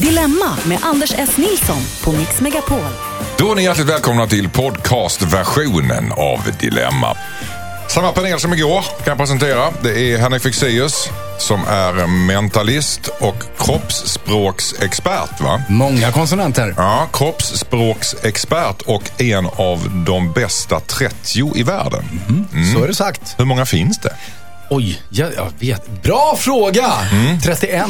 Dilemma med Anders S. Nilsson på Mix Megapol. Då är ni hjärtligt välkomna till podcastversionen av Dilemma. Samma panel som igår kan jag presentera. Det är Henrik Fexeus som är mentalist och kroppsspråksexpert. Va? Många konsonanter. Ja, kroppsspråksexpert och en av de bästa 30 i världen. Mm. Så är det sagt. Hur många finns det? Oj, jag, jag vet. Bra fråga! 31.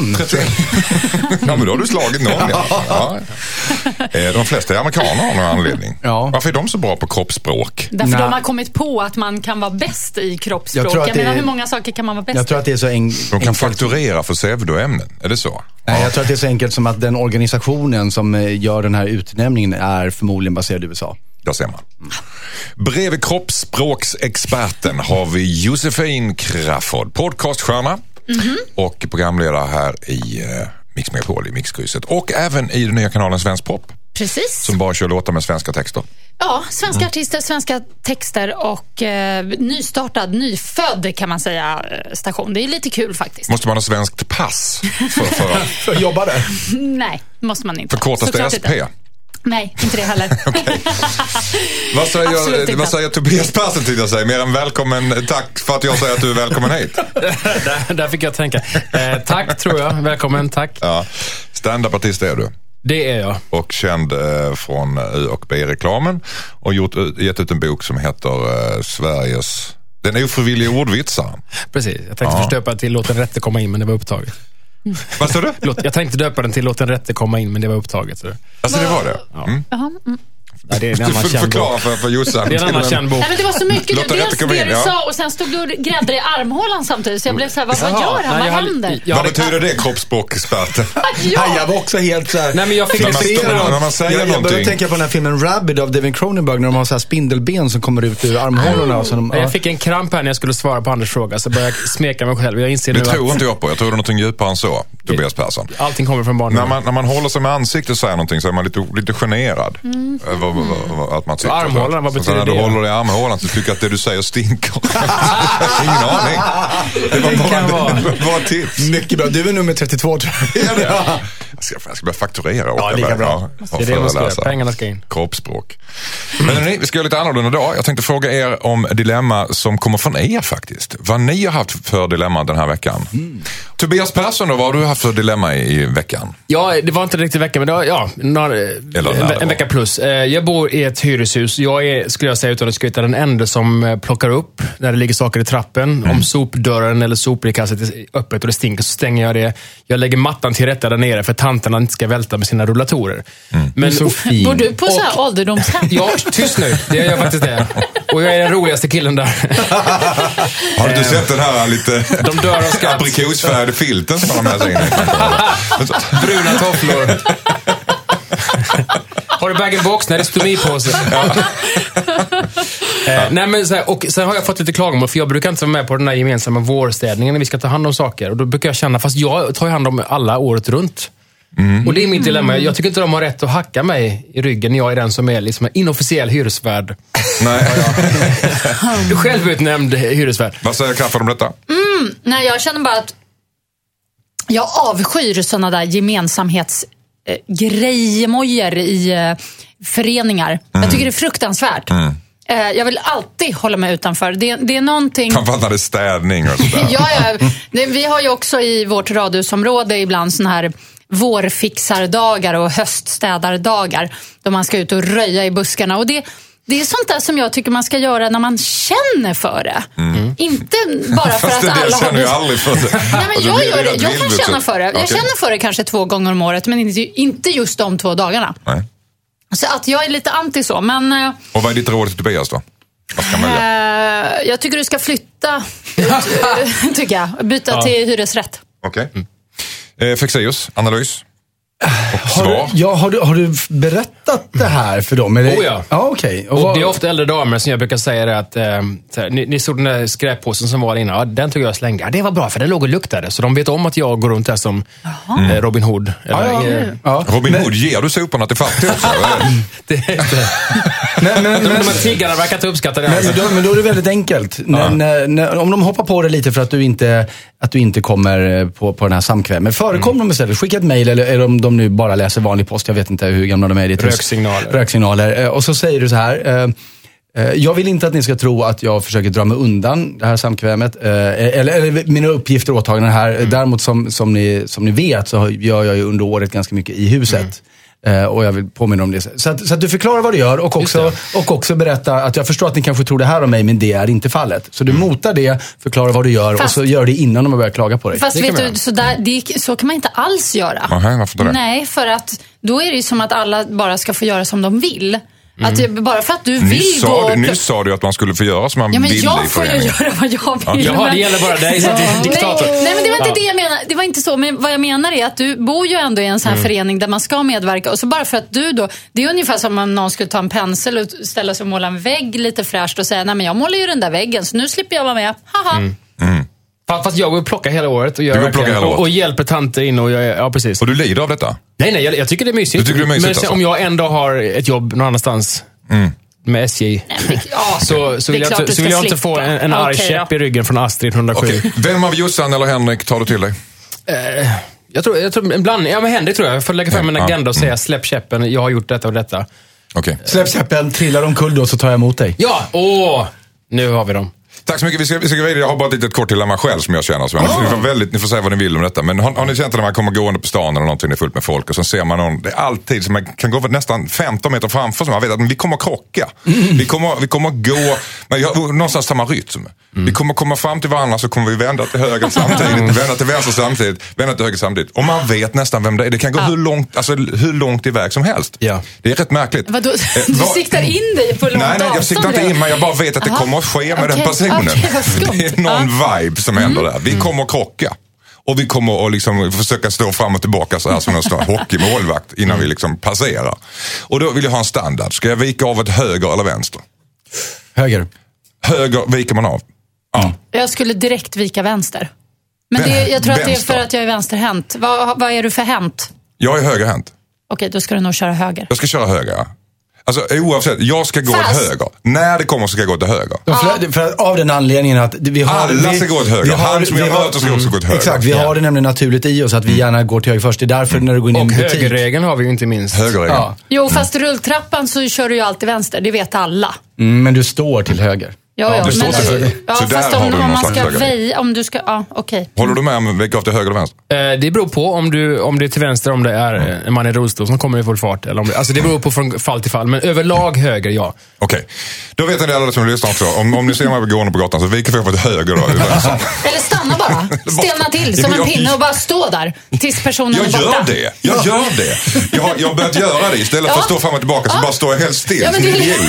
Ja, men då har du slagit någon. Ja. Ja. Eh, De flesta är amerikaner av någon anledning. Ja. Varför är de så bra på kroppsspråk? Därför Nej. de har kommit på att man kan vara bäst i kroppsspråk. Jag Jag, tror att det menar, är- hur många saker kan man vara bäst Jag tror att det är så en, De kan enkelt. fakturera för pseudoämnen. Är det så? Nej, jag tror att det är så enkelt som att den organisationen som eh, gör den här utnämningen är förmodligen baserad i USA. Där ser man. Bredvid kroppsspråksexperten har vi Josefin Crafoord, podcaststjärna och programledare här i eh, Mix Megapol i Mixkrysset och även i den nya kanalen Svensk Pop Precis. som bara kör låtar med svenska texter. Ja, svenska artister, svenska texter och eh, nystartad, nyfödd kan man säga eh, station. Det är lite kul faktiskt. Måste man ha svenskt pass för, för att För att jobba där. Nej, måste man inte. förkortas det SP? inte. Nej, inte det heller. Vad Absolut säger, inte. vad säger Tobias Persson till jag säger? Mer än välkommen, tack för att jag säger att du är välkommen hit. där, där fick jag tänka. Eh, tack tror jag. Välkommen, tack. Ja. Stand-up-artist är du. Det är jag. och känd eh, från U och B-reklamen och gjort, gett ut en bok som heter eh, Sveriges Den ofrivilliga ordvitsaren. Precis. Jag tänkte Ja. först döpa den till Låt den rätte komma in, men det var upptaget. Vad sa du? Jag tänkte döpa den till Låt den rätte komma in, men det var upptaget. Så. Alltså det var det? Mm. Ja, det är en Du annan får känd förklara bok. för, för Jossan. Det är en annan känd bok. Nej, men det var så mycket. Låt det Dels det in, du ja. sa och sen stod du och grävde i armhålan samtidigt. Så jag blev så här, vad, vad gör han? nej, Vad händer? jag Vad betyder det kroppsspråkexperten? Ja. Jag var också helt så här Nej, men jag fick När man står- när man säger jag, jag någonting. började tänka på den här filmen Rabid av David Cronenberg när de har så här spindelben som kommer ut ur armhålorna. Och så de, Jag fick en kramp här när jag skulle svara på Anders fråga, så började jag smeka mig själv. Jag inser Det nu tror att inte jag på. Jag tror det är något djupare än så, Tobias Persson. allting kommer från När barndomen. man, när man håller sig med ansiktet och säger någonting så är man lite, lite generad. Över vad- att man så. armhålan, vad Så betyder när du det? håller dig i armhålan så tycker jag att det du säger stinker. Ingen aning. Det var Det bara, kan vara. det var tips. Mycket bra. Du är nummer 32 tror jag. Ja. Jag ska, jag ska börja fakturera. Ja, lika bra. Det är det man ska göra. Pengarna ska in. Kroppsspråk. Men hörni, vi ska göra lite annorlunda idag. Jag tänkte fråga er om dilemma som kommer från er faktiskt. Vad ni har haft för dilemma den här veckan. Tobias Persson då, vad har du haft för dilemma i, i veckan? Ja, det var inte riktigt vecka, men det var, ja, några, Eller när en, det var. en vecka plus. Eh, Jag bor i ett hyreshus. Jag är, skulle jag säga utan att skryta, den enda som eh, plockar upp när det ligger saker i trappen. Mm. Om sopdörren eller soprikastet är öppet och det stinker så stänger jag det. Jag lägger mattan till rätta där nere för att tanterna inte ska välta med sina rullatorer. Mm. Men, Så fin. Bor du på så här ålderdomshem? Ja, tyst nu. Det gör jag faktiskt det. Och jag är den roligaste killen där. Har du inte sett den här lite De dör av aprikosfärgade filten som de har med sig in? Bruna tofflor. Har du bag-in-box? Nej, det är stomipåse. Eh, nej, men så här, och sen har jag fått lite klagomål, för jag brukar inte vara med på den här gemensamma vårstädningen när vi ska ta hand om saker. Och då brukar jag känna, fast jag tar ju hand om alla året runt. Och det är mitt dilemma. Jag tycker inte de har rätt att hacka mig i ryggen när jag är den som är liksom en inofficiell hyresvärd. Nej. Självutnämnd hyresvärd. Vad säger Crafoord om detta? Nej, jag känner bara att jag avskyr sådana där gemensamhetsgrejemojor i eh, föreningar. Jag tycker det är fruktansvärt. Eh, jag vill alltid hålla mig utanför. Det, det är någonting... Framförallt när det är städning och sådär. Ja, ja. Vi har ju också i vårt radhusområde ibland såna här vårfixardagar och höststädardagar. Då man ska ut och röja i buskarna. Och det, det är sånt där som jag tycker man ska göra när man känner för det. Inte bara för Fast att det alla jag har känner ju det. aldrig för det. Nej, men Alltså, jag gör det. Jag kan känna så- för det. Jag känner för det kanske två gånger om året, men inte, inte just de två dagarna. Nej. Så att jag är lite anti så. Men eh, Och vad är ditt råd till Tobias då? Vad ska man välja? eh, jag tycker du ska flytta, tycker jag. Byta till hyresrätt. Okej. Eh, Fexeus, analys? Och Har du, ja, har, du, har du berättat det här för dem? Eller? Oh ja. ja okej. Och vad- det är ofta äldre damer som jag brukar säga det att, eh, här, ni, ni såg den där skräppåsen som var inne, ja, den tog jag slängde. Ja, det var bra för den låg och luktade. Så de vet om att jag går runt där som eh, Robin Hood. Eller, Ja, ja. eh, Ja. Robin Hood, ger du soporna till fattiga också? det är inte, Men, men, de, men, de tiggarna verkar inte uppskatta det. men, då, men då är det väldigt enkelt. När, när, när, om de hoppar på det lite för att du inte, att du inte kommer eh, på, på den här samkvämen. Förekom de istället? Skicka ett mejl eller, eller om de nu bara läser vanlig post, jag vet inte hur gamla de är hus. Röksignaler. Röksignaler. Eh, Och så säger du så här. eh, eh, Jag vill inte att ni ska tro att jag försöker dra mig undan det här samkvämet. eh, Eller, eller mina uppgifter och åtaganden här. Mm. Däremot som, som, ni, som ni vet så gör jag ju under året ganska mycket i huset. Mm. Eh, Och jag vill påminna om det. Så att, så att du förklarar vad du gör och också, och också berätta att jag förstår att ni kanske tror det här om mig, men det är inte fallet. Så du Mm. motar det, förklarar vad du gör och Fast- så gör det innan de har börjat klaga på dig. Fast vet du, så, där, det, så kan man inte alls göra. Nähä, varför det? Nej, för att då är det ju som att alla bara ska få göra som de vill. Mm. Att bara för att du vill Nyss gå... sa, du, och- nyss sa du att man skulle få göra som man Ja, men ville jag i får ju göra vad jag vill. Jaha, men- det gäller bara dig som diktator. Nej, nej, men det var inte Ja. det jag menade. Det var inte så. Men vad jag menar är att du bor ju ändå i en sån Mm. här förening där man ska medverka. Och så bara för att du då, det är ungefär som om någon skulle ta en pensel och ställa sig och måla en vägg lite fräscht och säga, nej men jag målar ju den där väggen så nu slipper jag vara med. Haha. Mm. Fa- Fast jag går och plockar hela året. Och, gör Du går hela året. och, hjälper tanter in och jag, ja precis. Och du lider av detta? Nej, nej, jag, jag tycker det är mysigt. Du tycker det är mysigt, Men alltså? om jag en dag har ett jobb någon annanstans med SJ. Nej, ja, Så, så vill jag så vill jag inte få en, en arg Okej, käpp då. i ryggen från Astrid 107. Okej. Vem av Jossan eller Henrik tar du till dig? Jag tror, jag tror en blandning. Ja, men Henrik tror jag. Jag får lägga fram en Ja. agenda och säga släpp käppen, jag har gjort detta och detta. Okej. Släpp käppen, trillar omkull då så tar jag emot dig. Ja, åh! Nu har vi dem. Tack så mycket. Vi ska, vi ska gå vidare. Jag har bara ett litet kort dilemma själv som jag känner. Så ni, får väldigt, ni får säga vad ni vill om detta. Men har, har ni känt det när man kommer gående på stan eller någonting, det är fullt med folk och så ser man någon, det är alltid som man kan gå nästan 15 meter framför så man vet att vi kommer att krocka. Vi, kommer, vi kommer att gå, men jag, någonstans samma rytm. Vi kommer komma fram till varandra så kommer vi vända till höger samtidigt, vända till vänster samtidigt, vända till höger samtidigt. Och man vet nästan vem det är. Det kan gå hur, långt, alltså, hur långt iväg som helst. Ja. Det är rätt märkligt. Vadå? Eh, Du siktar in dig på långt Nej, nej, jag siktar inte in mig. Jag bara vet att det Aha. kommer att ske med den Okej, personen. Vad skumt. det är någon vibe som händer Mm. där. Vi kommer att krocka. Och vi kommer att liksom försöka stå fram och tillbaka så här som en hockeymålvakt innan Mm. vi liksom passerar. Och då vill jag ha en standard. Ska jag vika av ett höger eller vänster? Höger. Höger viker man av. Ja. Jag skulle direkt vika vänster. Men det, jag tror att det är vänster. för att jag är vänsterhänt. Vad, vad är du för hänt? Jag är högerhänt. Okej, då ska du nog köra höger. Jag ska köra höger. ja. Alltså oavsett, jag ska gå åt Fast- höger. När det kommer så ska jag gå till höger. Ja. För, för, av den anledningen att vi har... Alla vi, ska gå åt höger. vi har- Han som jag möter ska också gå åt höger. Exakt, vi har det nämligen naturligt i oss att vi gärna går till höger först. Det är därför när du går in i en Och butik. högerregeln har vi ju inte minst. Högerregeln. Ja. Jo, fast rulltrappan så kör du ju alltid vänster. Det vet alla. Mm, men du står till höger. Ja, ja, det står men, till höger. Ja, Så där fast har om, du om någon man ska väja, om du ska, ja okej. Håller du med om vika av till höger eller vänster? Eh, Det beror på om, du, om det är till vänster, om det är eh, en man i rullstol som kommer i full fart. Eller om det, alltså det beror på från fall till fall. Men överlag höger, ja. Okej, då vet ni alla som lyssnar också. Om, om ni ser mig gående på gatan så viker vi åt höger då. Eller stanna bara. Stelna till som en Jag- pinne och bara stå där tills personen Jag är borta. gör det. Jag gör det. Jag har, jag har börjat göra det. Istället för att stå fram och tillbaka så bara står jag helt still Ja, men som en det- idiot.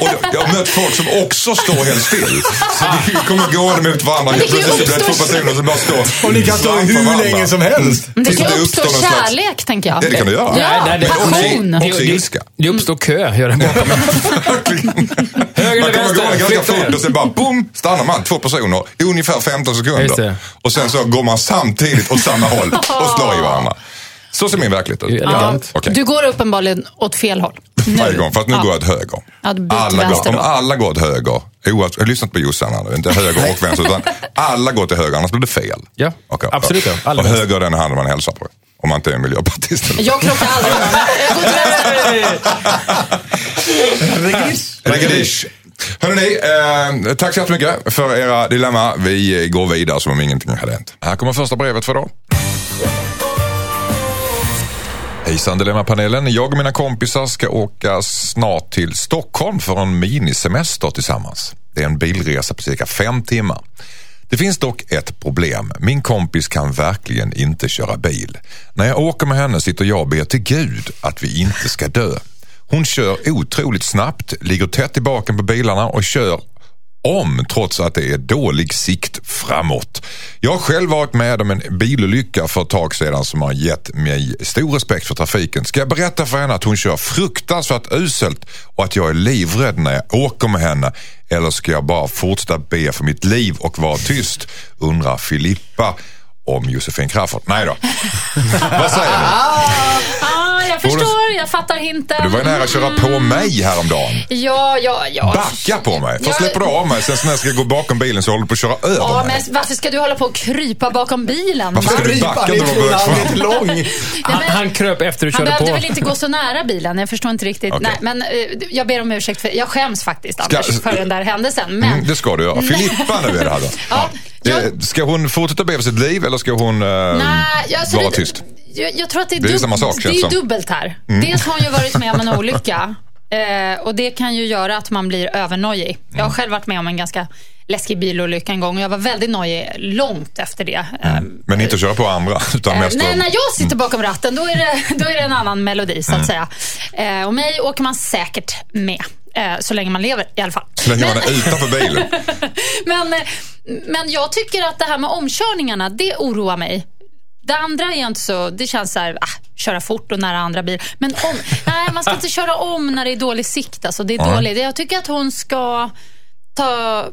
Och jag har mött folk som också står helt still. Så vi kommer gående mot varandra. Helt kan ju plötsligt så blir det två personer som bara står Och ni kan stå hur länge som helst. Men det kan det uppstå kärlek, tänker jag. Ja, det kan det göra. Ja, Nej, nej, det- passion. också- ilska. det uppstår kö, gör det bakom. Höger Man eller kommer gående vänster? ganska fort och sen bara boom, stannar man. Två personer, ungefär 15 Just sekunder. Och sen så går man samtidigt åt samma håll och slår i varandra. Så ser min verklighet ut. elegant. Okej. Du går uppenbarligen åt fel håll. Nu. Varje gång, för att nu Ja. går jag åt höger. Ja, alla går, om alla går åt höger, oavsett, jag har lyssnat på Jossan här nu, inte höger och vänster, utan alla går till höger, annars blir det fel. Ja, Okej. absolut, ja. Alla och höger är den handen man hälsar på. Om man inte är miljöpartist. eller- Jag krockar aldrig med någon. Jag går till. Hörrni, eh, tack så jättemycket för era dilemma. Vi går vidare som om ingenting hade hänt. Här kommer första brevet för idag. Hejsan Dilemmapanelen. Jag och mina kompisar ska åka snart till Stockholm för en minisemester tillsammans. Det är en bilresa på cirka fem timmar. Det finns dock ett problem. Min kompis kan verkligen inte köra bil. När jag åker med henne sitter jag och ber till Gud att vi inte ska dö. Hon kör otroligt snabbt, ligger tätt i baken på bilarna och kör om trots att det är dålig sikt framåt. Jag har själv varit med om en bilolycka för ett tag sedan som har gett mig stor respekt för trafiken. Ska jag berätta för henne att hon kör fruktansvärt uselt och att jag är livrädd när jag åker med henne? Eller ska jag bara fortsätta be för mitt liv och vara tyst? Undrar Filippa om Josefin Crafoord. Nej då. Vad säger ni? Jag förstår, jag fattar hinten. Du var ju nära att köra på mig häromdagen. Ja, ja, ja. Backa på mig. Först Ja. släpper du av mig, sen när jag ska gå bakom bilen så håller du på att köra över Ja, mig. men varför ska du hålla på och krypa bakom bilen? Varför ska du backa när är du har börjat två fram? lång. Han, han kröp efter Han körde behövde på. väl inte gå så nära bilen, jag förstår inte riktigt. Okej. Nej, men eh, jag ber om ursäkt, för jag skäms faktiskt Ska- Anders för den där händelsen. Men Mm, det ska du göra. Filippa nu är det här då. Ja, jag- Eh, Ska hon fortsätta be för sitt liv eller ska hon eh, Nej, alltså vara det, tyst? Jag, jag tror att det är, Det är dub- sak, Det är dubbelt här. Dels har hon ju varit med om en olycka. Eh, och det kan ju göra att man blir övernojig. Jag Mm. har själv varit med om en ganska läskig bilolycka en gång och jag var väldigt nojig långt efter det. Eh, Men inte köra på andra, utan Eh, mest... nej, när jag sitter bakom ratten då är det, då är det en annan melodi så att säga. Eh, och mig åker man säkert med. Eh, så länge man lever i alla fall. Så länge man är utanför bilen. Men, eh, men jag tycker att det här med omkörningarna, det oroar mig. Det andra är inte så, det känns så här, ah, köra fort och nära andra bilar. Men om, nej, man ska inte köra om när det är dålig sikt. Alltså, det är Nej. dåligt. Jag tycker att hon ska ta,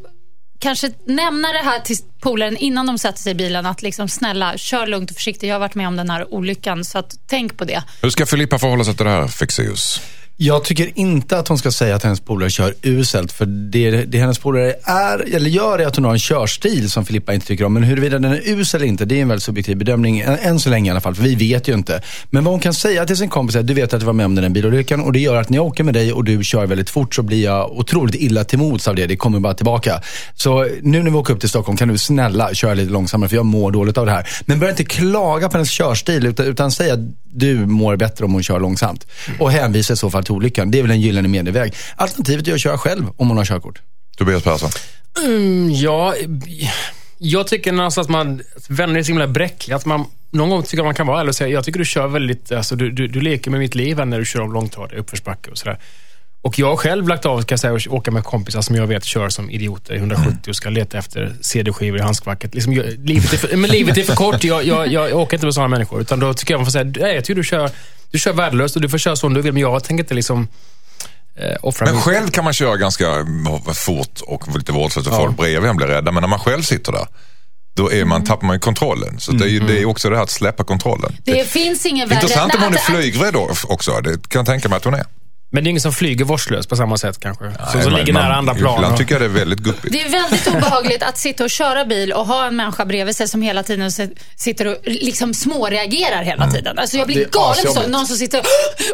kanske nämna det här till polaren innan de sätter sig i bilen. Att liksom, snälla, kör lugnt och försiktigt. Jag har varit med om den här olyckan, så att, tänk på det. Hur ska Filippa förhålla sig till det här, Fexeus? Jag tycker inte att hon ska säga att hennes polare kör uselt. För det, det hennes polare är, eller gör är att hon har en körstil som Filippa inte tycker om. Men huruvida den är usel eller inte, det är en väldigt subjektiv bedömning. Än, än så länge i alla fall, för vi vet ju inte. Men vad hon kan säga till sin kompis är att du vet att du var med om den här bilolyckan och det gör att när jag åker med dig och du kör väldigt fort så blir jag otroligt illa till mods av det. Det kommer bara tillbaka. Så nu när vi åker upp till Stockholm kan du snälla köra lite långsammare för jag mår dåligt av det här. Men börja inte klaga på hennes körstil utan, utan säga att du mår bättre om hon kör långsamt. Och hänvisa i så fall till olyckan. Det är väl en gyllene medelväg. Alternativet är att köra själv om hon har körkort. Tobias Persson. Mm, ja, jag tycker någonstans att man, vänner är så himla bräckliga. Att man, någon gång tycker jag man kan vara ärlig och säga, jag tycker du kör väldigt, alltså, du, du, du leker med mitt liv när du kör om långtradare, uppförsbacke och sådär. Och jag har själv lagt av, ska jag säga, att åka med kompisar som jag vet kör som idioter i 170 och ska leta efter CD-skivor i handskfacket. Liksom, jag, livet, är för, men livet är för kort. Jag, jag, jag, jag åker inte med sådana människor. Utan då tycker jag man får säga, nej, jag tycker du kör, du kör värdelöst och du får köra som du vill, men jag tänker inte liksom eh, offra Men själv kan man köra ganska eh, fort och lite vårdslöst och folk bredvid en blir rädda. Men när man själv sitter där, då är man, tappar man ju kontrollen. Så det är ju det är också det här att släppa kontrollen. Det finns ingen värre... Intressant om hon är flygrädd också. Det kan jag tänka mig att hon är. Men det är ingen som flyger vårdslöst på samma sätt kanske. som som Nej, ligger man- nära andra plan. Ibland tycker jag det är väldigt guppigt. Det är väldigt obehagligt att sitta och köra bil och ha en människa bredvid sig som hela tiden sitter och liksom småreagerar hela tiden. Alltså jag blir Det galen så. asjobbigt. Någon som sitter och,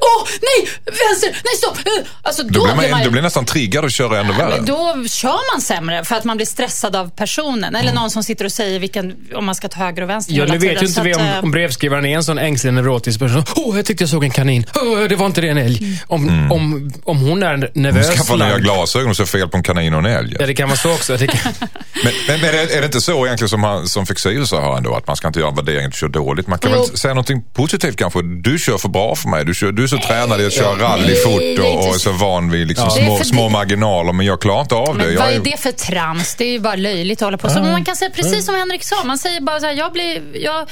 åh nej, vänster, nej stopp. Uh. Alltså då, Då blir man, man då blir nästan triggad och köra ännu värre. då kör man sämre för att man blir stressad av personen. Eller någon som sitter och säger vilken, om man ska ta höger och vänster Ja, nu vet ju inte vi om, eh, om brevskrivaren är en sån ängslig neurotisk person. Åh, jag tyckte jag såg en kanin. Åh, det var inte det en älg. Om, om, om hon är nervös. Skaffa nya lagd- glasögon och se fel på en kanin och en älg. Ja, det kan vara så också. Det kan, Men, men, men är, är det inte så egentligen som, han, som Fexeus sa ändå, att man ska inte göra värderingen att du kör dåligt. Man kan Jo. väl säga någonting positivt kanske. Du kör för bra för mig. Du, kör, du är så tränad i att köra rally Nej, fort det är och, och är så van vid liksom är små, små marginaler. Men jag klarar inte av det. Men Jag vad är, är det för trams? Det är ju bara löjligt att hålla på så. Men man kan säga precis som Henrik sa. Man säger bara så här, jag, blir, jag,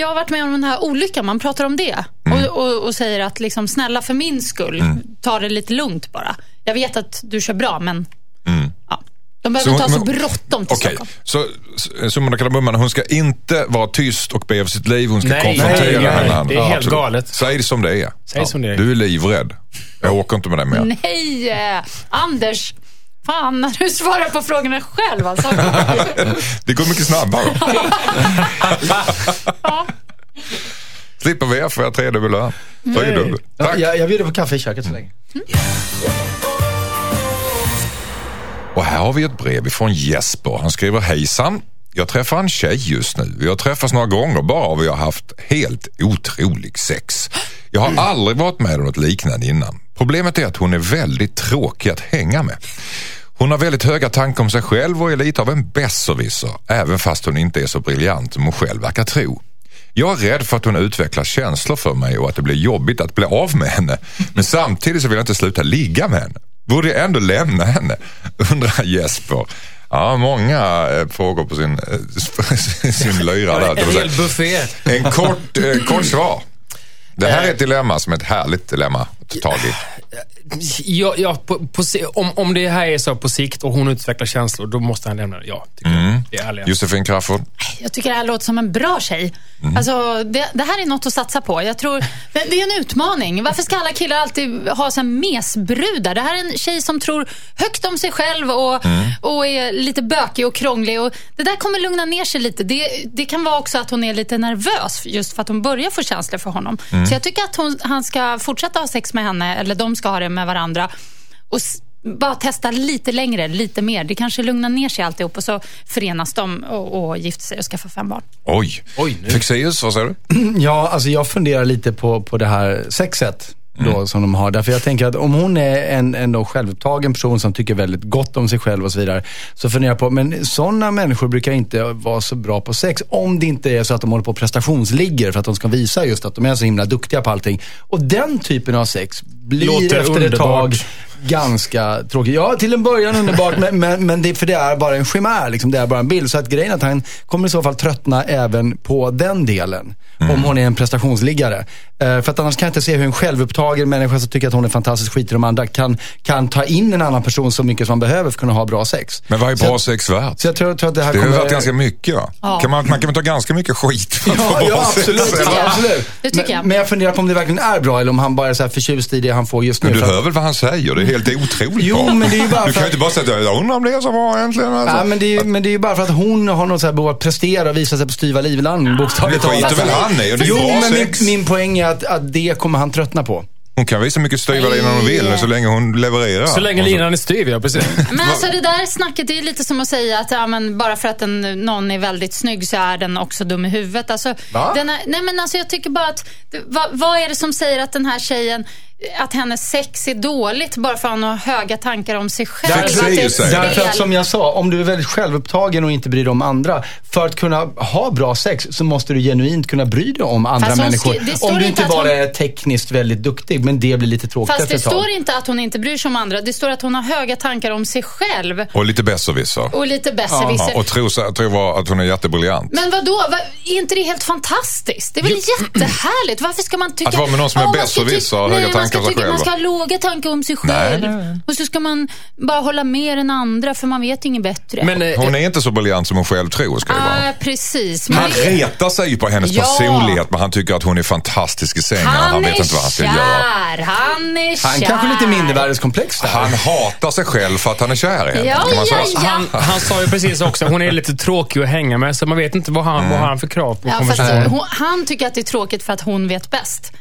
jag har varit med om den här olyckan. Man pratar om det. Mm. Och, och, och säger att liksom, snälla för min skull, ta det lite lugnt bara. Jag vet att du kör bra, men ja. de behöver inte ha så bråttom till Okej, Stockholm. så summan av kardemumman, hon ska inte vara tyst och be för sitt liv. Hon ska Nej, konfrontera nej, henne. det är helt absolut. galet. Säg det som det är. Säg som det är. Du är livrädd. Jag åker inte med dig mer. Nej, Anders. Fan, när du svarar på frågorna själv alltså. Det går mycket snabbare. Slipper vi får jag lön. Tredubbel. Ja, Tack. jag, jag bjuder på kaffe i köket så länge. Och här har vi ett brev ifrån Jesper. Han skriver hejsan. Jag träffar en tjej just nu. Vi har träffats några gånger bara och vi har haft helt otrolig sex. Jag har aldrig varit med om något liknande innan. Problemet är att hon är väldigt tråkig att hänga med. Hon har väldigt höga tankar om sig själv och är lite av en besserwisser, även fast hon inte är så briljant som hon själv verkar tro. Jag är rädd för att hon utvecklar känslor för mig och att det blir jobbigt att bli av med henne. Men samtidigt så vill jag inte sluta ligga med henne. Borde jag ändå lämna henne? Undrar Jesper. Ja, många eh, frågor på sin, eh, sin lyra där. en hel buffé. En kort, eh, kort svar. Det här är ett dilemma som är ett härligt dilemma att ta tag i. Ja, ja, på, på, om, om det här är så på sikt och hon utvecklar känslor, då måste han lämna det. Ja, tycker jag. Det är. Josefin Crafoord. Jag tycker det här låter som en bra tjej. Alltså, det, det här är något att satsa på. Jag tror, det, det är en utmaning. Varför ska alla killar alltid ha så här mesbrudar? Det här är en tjej som tror högt om sig själv och, och är lite bökig och krånglig. Och det där kommer lugna ner sig lite. Det, det kan vara också att hon är lite nervös just för att hon börjar få känslor för honom. Så jag tycker att hon, han ska fortsätta ha sex med henne, eller de ska ha det med varandra. Och bara testa lite längre, lite mer. Det kanske lugnar ner sig alltihop och så förenas de och, och gifter sig och skaffar fem barn. Oj. Oj, nu. Fexeus, vad säger du? Ja, alltså jag funderar lite på, på det här sexet. Då, Mm. som de har. Därför jag tänker att om hon är en, en då självupptagen person som tycker väldigt gott om sig själv och så vidare. Så funderar jag på, men sådana människor brukar inte vara så bra på sex. Om det inte är så att de håller på prestationsligger för att de ska visa just att de är så himla duktiga på allting. Och den typen av sex blir Låter efter ett tag underbart. Ganska tråkigt. Ja, till en början underbart, men, men, men det, för det är bara en chimär, liksom, det är bara en bild. Så att grejen är att han kommer i så fall tröttna även på den delen. Om hon är en prestationsliggare. Eh, för att annars kan jag inte se hur en självupptagen människa som tycker att hon är fantastiskt skit i de andra kan, kan ta in en annan person så mycket som man behöver för att kunna ha bra sex. Men vad är Så bra jag- sex värt? Så jag tror, tror att det här Det har kommer... varit ganska mycket va? Ja. Kan man, man kan väl ta ganska mycket skit för att få Ja, bra ja sex, absolut. tycker jag. absolut. Det tycker jag. Men, men jag funderar på om det verkligen är bra eller om han bara är så här förtjust i det han får just nu. Men du hör väl vad han säger? Helt otroligt Jo, bra. men det är ju bara Du för kan ju att- inte bara säga att jag undrar om det är så bra egentligen. Alltså. Ja, men, det är, ju- men det är ju bara för att hon har något så här behov att prestera och visa sig på styva livland, bokstavligt Det skiter talat. väl han i, och det är Jo, bra men min, sex. min poäng är att, att det kommer han tröttna på. Hon kan visa mycket styvarlinan hon vill så länge hon levererar. Så länge linan är styv, ja precis. Men alltså det där snacket det är lite som att säga att ja, men bara för att en, någon är väldigt snygg så är den också dum i huvudet. Alltså, Va? den är, nej men alltså jag tycker bara att, vad, vad är det som säger att den här tjejen, att hennes sex är dåligt bara för att hon har höga tankar om sig själv? Där att det är Därför att som jag sa, om du är väldigt självupptagen och inte bryr dig om andra. För att kunna ha bra sex så måste du genuint kunna bry dig om andra Fast människor. Om du inte bara hon- är tekniskt väldigt duktig, men det blir lite tråkigt Fast det ett tag. står inte att hon inte bryr sig om andra. Det står att hon har höga tankar om sig själv Och lite besserwisser. och lite besserwisser. Ja, och tror, så- tror att hon är jättebriljant. Men vad då? Är inte det helt fantastiskt? Det är väl jättehärligt? Varför ska man tycka... Att vara med någon som är besserwisser och höga tankar ska tycka- Man själv. ska ha låga tankar om sig Nej, själv. Och så ska man bara hålla med den andra för man vet inget bättre. Men, eh, Hon är inte så briljant som hon själv tror ska det vara. Ah, precis. Men Han det- retar sig ju på hennes Ja. personlighet men han tycker att hon är fantastisk i sängen. Han, han vet är inte vad han ska kär. göra. Han är kär. Han kanske lite mindervärdeskomplex där. Han hatar sig själv för att han är kär i henne. Ja, man ja, ja. han, han sa ju precis också, hon är lite tråkig att hänga med, så man vet inte vad han, vad har han för krav på Ja, hon, han tycker att det är tråkigt för att hon vet bäst.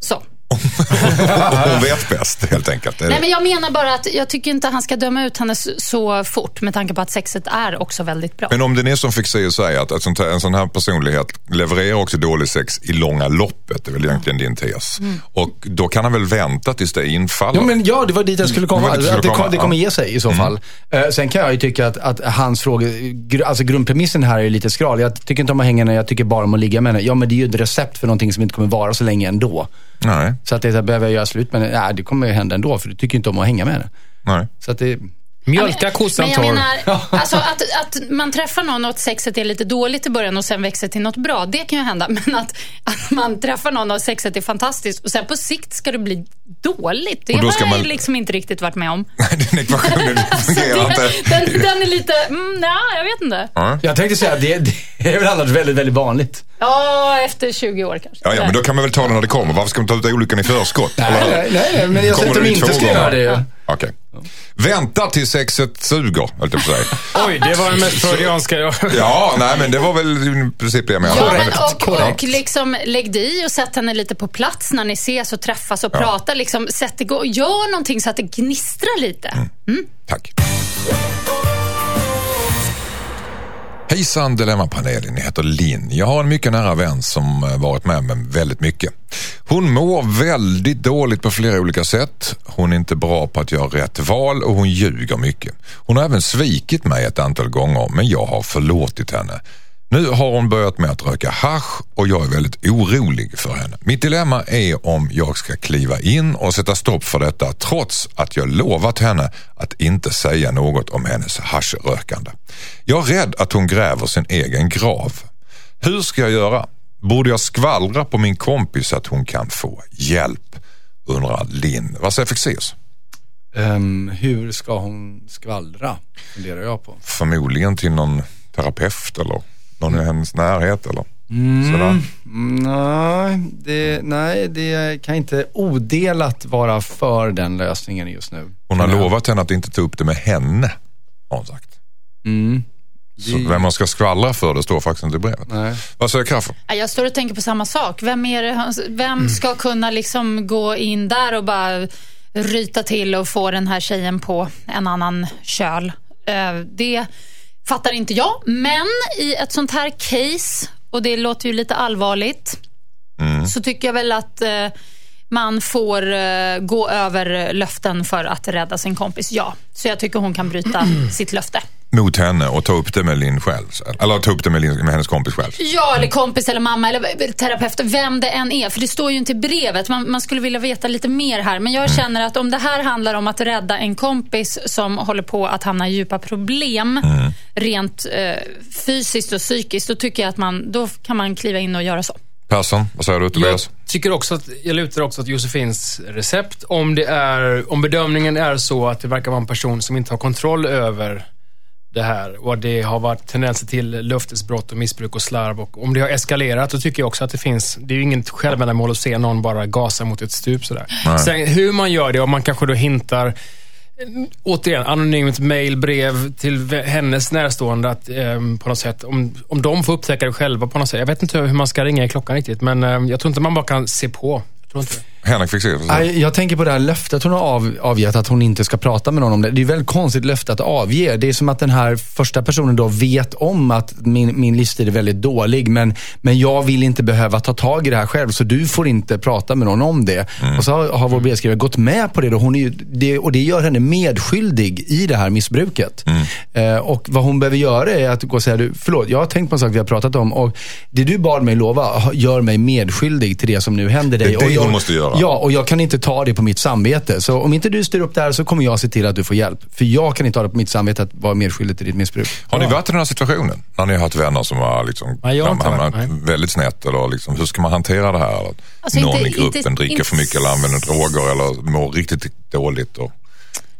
Så. Hon vet bäst helt enkelt. Det Nej, det. men jag menar bara att jag tycker inte han ska döma ut henne så fort med tanke på att sexet är också väldigt bra. Men om det är som Fexeus säger, att sånt här, en sån här personlighet levererar också dålig sex i långa loppet. Det är väl egentligen din tes. Mm. Och då kan han väl vänta tills det infaller. Ja, men ja, det var dit jag skulle komma. Det skulle att det, komma, kom, det kommer ge sig i så fall. Eh, sen kan jag ju tycka att, att hans fråga, gr- alltså grundpremissen här är lite skral. Jag tycker inte om att hänga henne, jag tycker bara om att ligga med henne. Ja, men det är ju ett recept för någonting som inte kommer vara så länge ändå. Nej, Så att det är så här, behöver jag göra slut med henne? Nej, det kommer ju hända ändå, för du tycker inte om att hänga med henne. nej. Så att det... Mjölka kossan Men jag torr. menar, alltså att, att man träffar någon och att sexet är lite dåligt i början och sen växer till något bra, det kan ju hända. Men att, att man träffar någon och sexet är fantastiskt och sen på sikt ska det bli dåligt, det Och då har ska jag man- liksom inte riktigt varit med om. Den ekvationen fungerar inte. det, den, den är lite, mm, nej, jag vet inte. Ja. Jag tänkte säga, det, det är väl annars väldigt, väldigt vanligt. Ja, efter 20 år kanske. Ja, ja, men då kan man väl ta det när det kommer. Varför ska man ta ut olyckan i förskott? hur? nej, nej, men jag säger att de det inte två ska gånger? göra det. Okej. Vänta till sexet suger, höll jag på att säga. Oj, det var den mest freudianska jag... Ja, nej men det var väl i princip det jag menade. Ja, men Men- och, och liksom lägg dig i och sätt henne lite på plats när ni ses och träffas och pratar. Liksom, sätt igång, gör någonting så att det gnistrar lite. Mm. Tack. Hejsan Dilemmapanelen, jag heter Linn. Jag har en mycket nära vän som eh, varit med mig väldigt mycket. Hon mår väldigt dåligt på flera olika sätt. Hon är inte bra på att göra rätt val och hon ljuger mycket. Hon har även svikit mig ett antal gånger men jag har förlåtit henne. Nu har hon börjat med att röka hasch och jag är väldigt orolig för henne. Mitt dilemma är om jag ska kliva in och sätta stopp för detta trots att jag lovat henne att inte säga något om hennes haschrökande. Jag är rädd att hon gräver sin egen grav. Hur ska jag göra? Borde jag skvallra på min kompis att hon kan få hjälp? undrar Linn. Vad säger Fexeus? Ehm, hur ska hon skvallra? Funderar jag på. Förmodligen till någon terapeut eller någon i hennes närhet eller Mm. Nej det, nej, det kan inte odelat vara för den lösningen just nu. Hon har lovat henne att inte ta upp det med henne, har hon sagt. Mm. Så vem man ska skvallra för, det står faktiskt inte i brevet. Nej. Vad säger Kaffe? Ja, Jag står och tänker på samma sak. Vem, är det, vem ska kunna liksom gå in där och bara ryta till och få den här tjejen på en annan köl? Eh, Det fattar inte jag. Men i ett sånt här case, och det låter ju lite allvarligt, så tycker jag väl att eh, man får eh, gå över löften för att rädda sin kompis. Ja, så jag tycker hon kan bryta sitt löfte. Mot henne och ta upp det med Linn själv. Eller ta upp det med, Lin, med hennes kompis själv. Ja, eller kompis eller mamma eller terapeut, vem det än är. För det står ju inte i brevet. Man, man skulle vilja veta lite mer här. Men jag känner att om det här handlar om att rädda en kompis som håller på att hamna i djupa problem rent eh, fysiskt och psykiskt, då tycker jag att man, då kan man kliva in och göra så. Persson, vad säger du Tobias? Jag tycker också att, jag lutar också att Josefins recept, om det är, om bedömningen är så att det verkar vara en person som inte har kontroll över det här och det har varit tendenser till löftesbrott och missbruk och slarv och om det har eskalerat, då tycker jag också att det finns, det är ju inget självändamål att se någon bara gasa mot ett stup sådär. Nej. Sen hur man gör det, om man kanske då hintar Återigen, anonymt mail, brev till hennes närstående att, ehm, på något sätt, om, om de får upptäcka det själva på något sätt. Jag vet inte hur man ska ringa i klockan riktigt, men ehm, jag tror inte man bara kan se på. Jag tror inte det. Henrik fick se. Nej, Jag tänker på det här löftet hon har av, avgett att hon inte ska prata med någon om det. Det är väldigt konstigt löfte att avge. Det är som att den här första personen då vet om att min, min livsstil är väldigt dålig men, men jag vill inte behöva ta tag i det här själv så du får inte prata med någon om det. Och så har, har vår brevskrivare gått med på det, då. Hon är ju, det och det gör henne medskyldig i det här missbruket. Eh, och vad hon behöver göra är att gå och säga, du, förlåt, jag har tänkt på en sak vi har pratat om och det du bad mig lova gör mig medskyldig till det som nu händer dig. Det det hon måste göra. Ja, och jag kan inte ta det på mitt samvete. Så om inte du styr upp det här så kommer jag se till att du får hjälp. För jag kan inte ha det på mitt samvete att vara medskyldig till ditt missbruk. Har ni varit i den här situationen? När ni har haft vänner som har liksom, Nej, jag har hamnat väldigt snett? Eller liksom, hur ska man hantera det här? Alltså, Någon inte- i gruppen inte- dricker inte- för mycket eller använder droger eller mår riktigt dåligt. Och,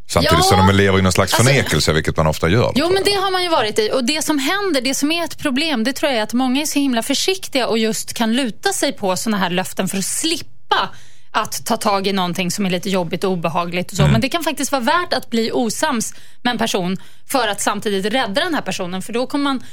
samtidigt Ja. som de lever i någon slags Alltså- förnekelse, vilket man ofta gör. Jo, men det har man ju varit i. Och det som händer, det som är ett problem, det tror jag är att många är så himla försiktiga och just kan luta sig på såna här löften för att slippa att ta tag i någonting som är lite jobbigt och obehagligt. Och så. Men det kan faktiskt vara värt att bli osams med en person för att samtidigt rädda den här personen. För då kommer man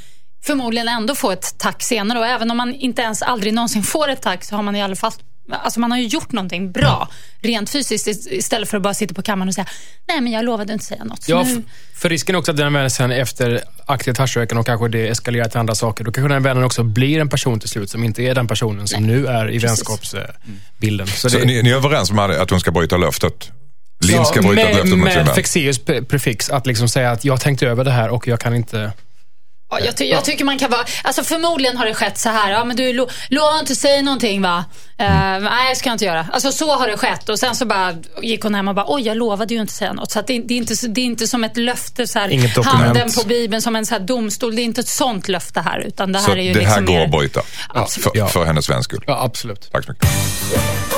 förmodligen ändå få ett tack senare. Och även om man inte ens aldrig någonsin får ett tack så har man i alla fall Alltså man har ju gjort någonting bra, rent fysiskt, ist- istället för att bara sitta på kammaren och säga nej men jag lovade inte säga något. Ja, nu... för risken är också att den vännen sen efter aktivt haschröken och kanske det eskalerar till andra saker, då kanske den vännen också blir en person till slut som inte är den personen som nu är i vänskapsbilden. Så Så det- ni, ni är överens om att hon ska bryta löftet? Linn ska bryta med, löftet mot sin med vän? Fexeus pre- prefix, att liksom säga att jag har tänkt över det här och jag kan inte... Ja, jag, ty jag tycker man kan vara... Alltså förmodligen har det skett så här. Ja, men du lo lovar inte säga någonting va? Eh, nej, det ska jag inte göra. Alltså så har det skett. Och sen så bara gick hon hem och bara, oj jag lovade ju inte säga något. Så att det, det, är inte, det är inte som ett löfte, så här, handen på bibeln som en så här domstol. Det är inte ett sånt löfte här. Utan det här Så är ju det här liksom går mer... att bryta? Absolut. För, för hennes väns skull? Ja, absolut. Tack så mycket.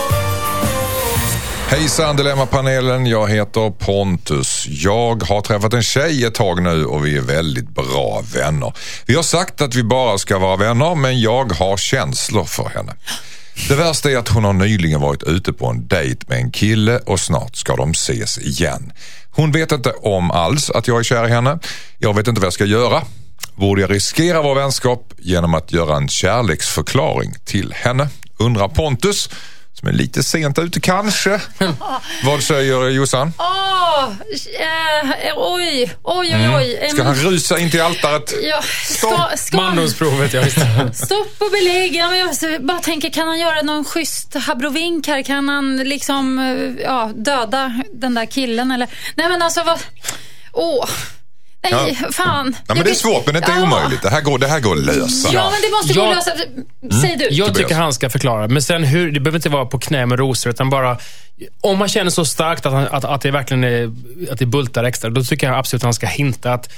Hejsan Dilemmapanelen, jag heter Pontus. Jag har träffat en tjej ett tag nu och vi är väldigt bra vänner. Vi har sagt att vi bara ska vara vänner men jag har känslor för henne. Det värsta är att hon har nyligen varit ute på en dejt med en kille och snart ska de ses igen. Hon vet inte om alls att jag är kär i henne. Jag vet inte vad jag ska göra. Borde jag riskera vår vänskap genom att göra en kärleksförklaring till henne? Undrar Pontus, som är lite sent ute kanske. Vad säger Jossan? Åh, eh, oj, oj, oj, oj. Mm. Ska han rusa in till altaret? Ja, ska, ska, Mandomsprovet, ja. Stopp och belägg. Ja, men Jag bara tänker, kan han göra någon schysst habrovink här? Kan han liksom eh, ja, döda den där killen? Eller? Nej men alltså, vad... Åh. Nej, fan. Ja, men det är svårt, men det är inte Ja. omöjligt. Det här går, det här går att lösa. Ja, men det måste gå Jag- att lösa. Säg du. Jag tycker han ska förklara. Men sen hur, det behöver inte vara på knä med rosor, utan bara... Om man känner så starkt att, han, att, att det verkligen är, att det bultar extra, då tycker jag absolut att han ska hinta att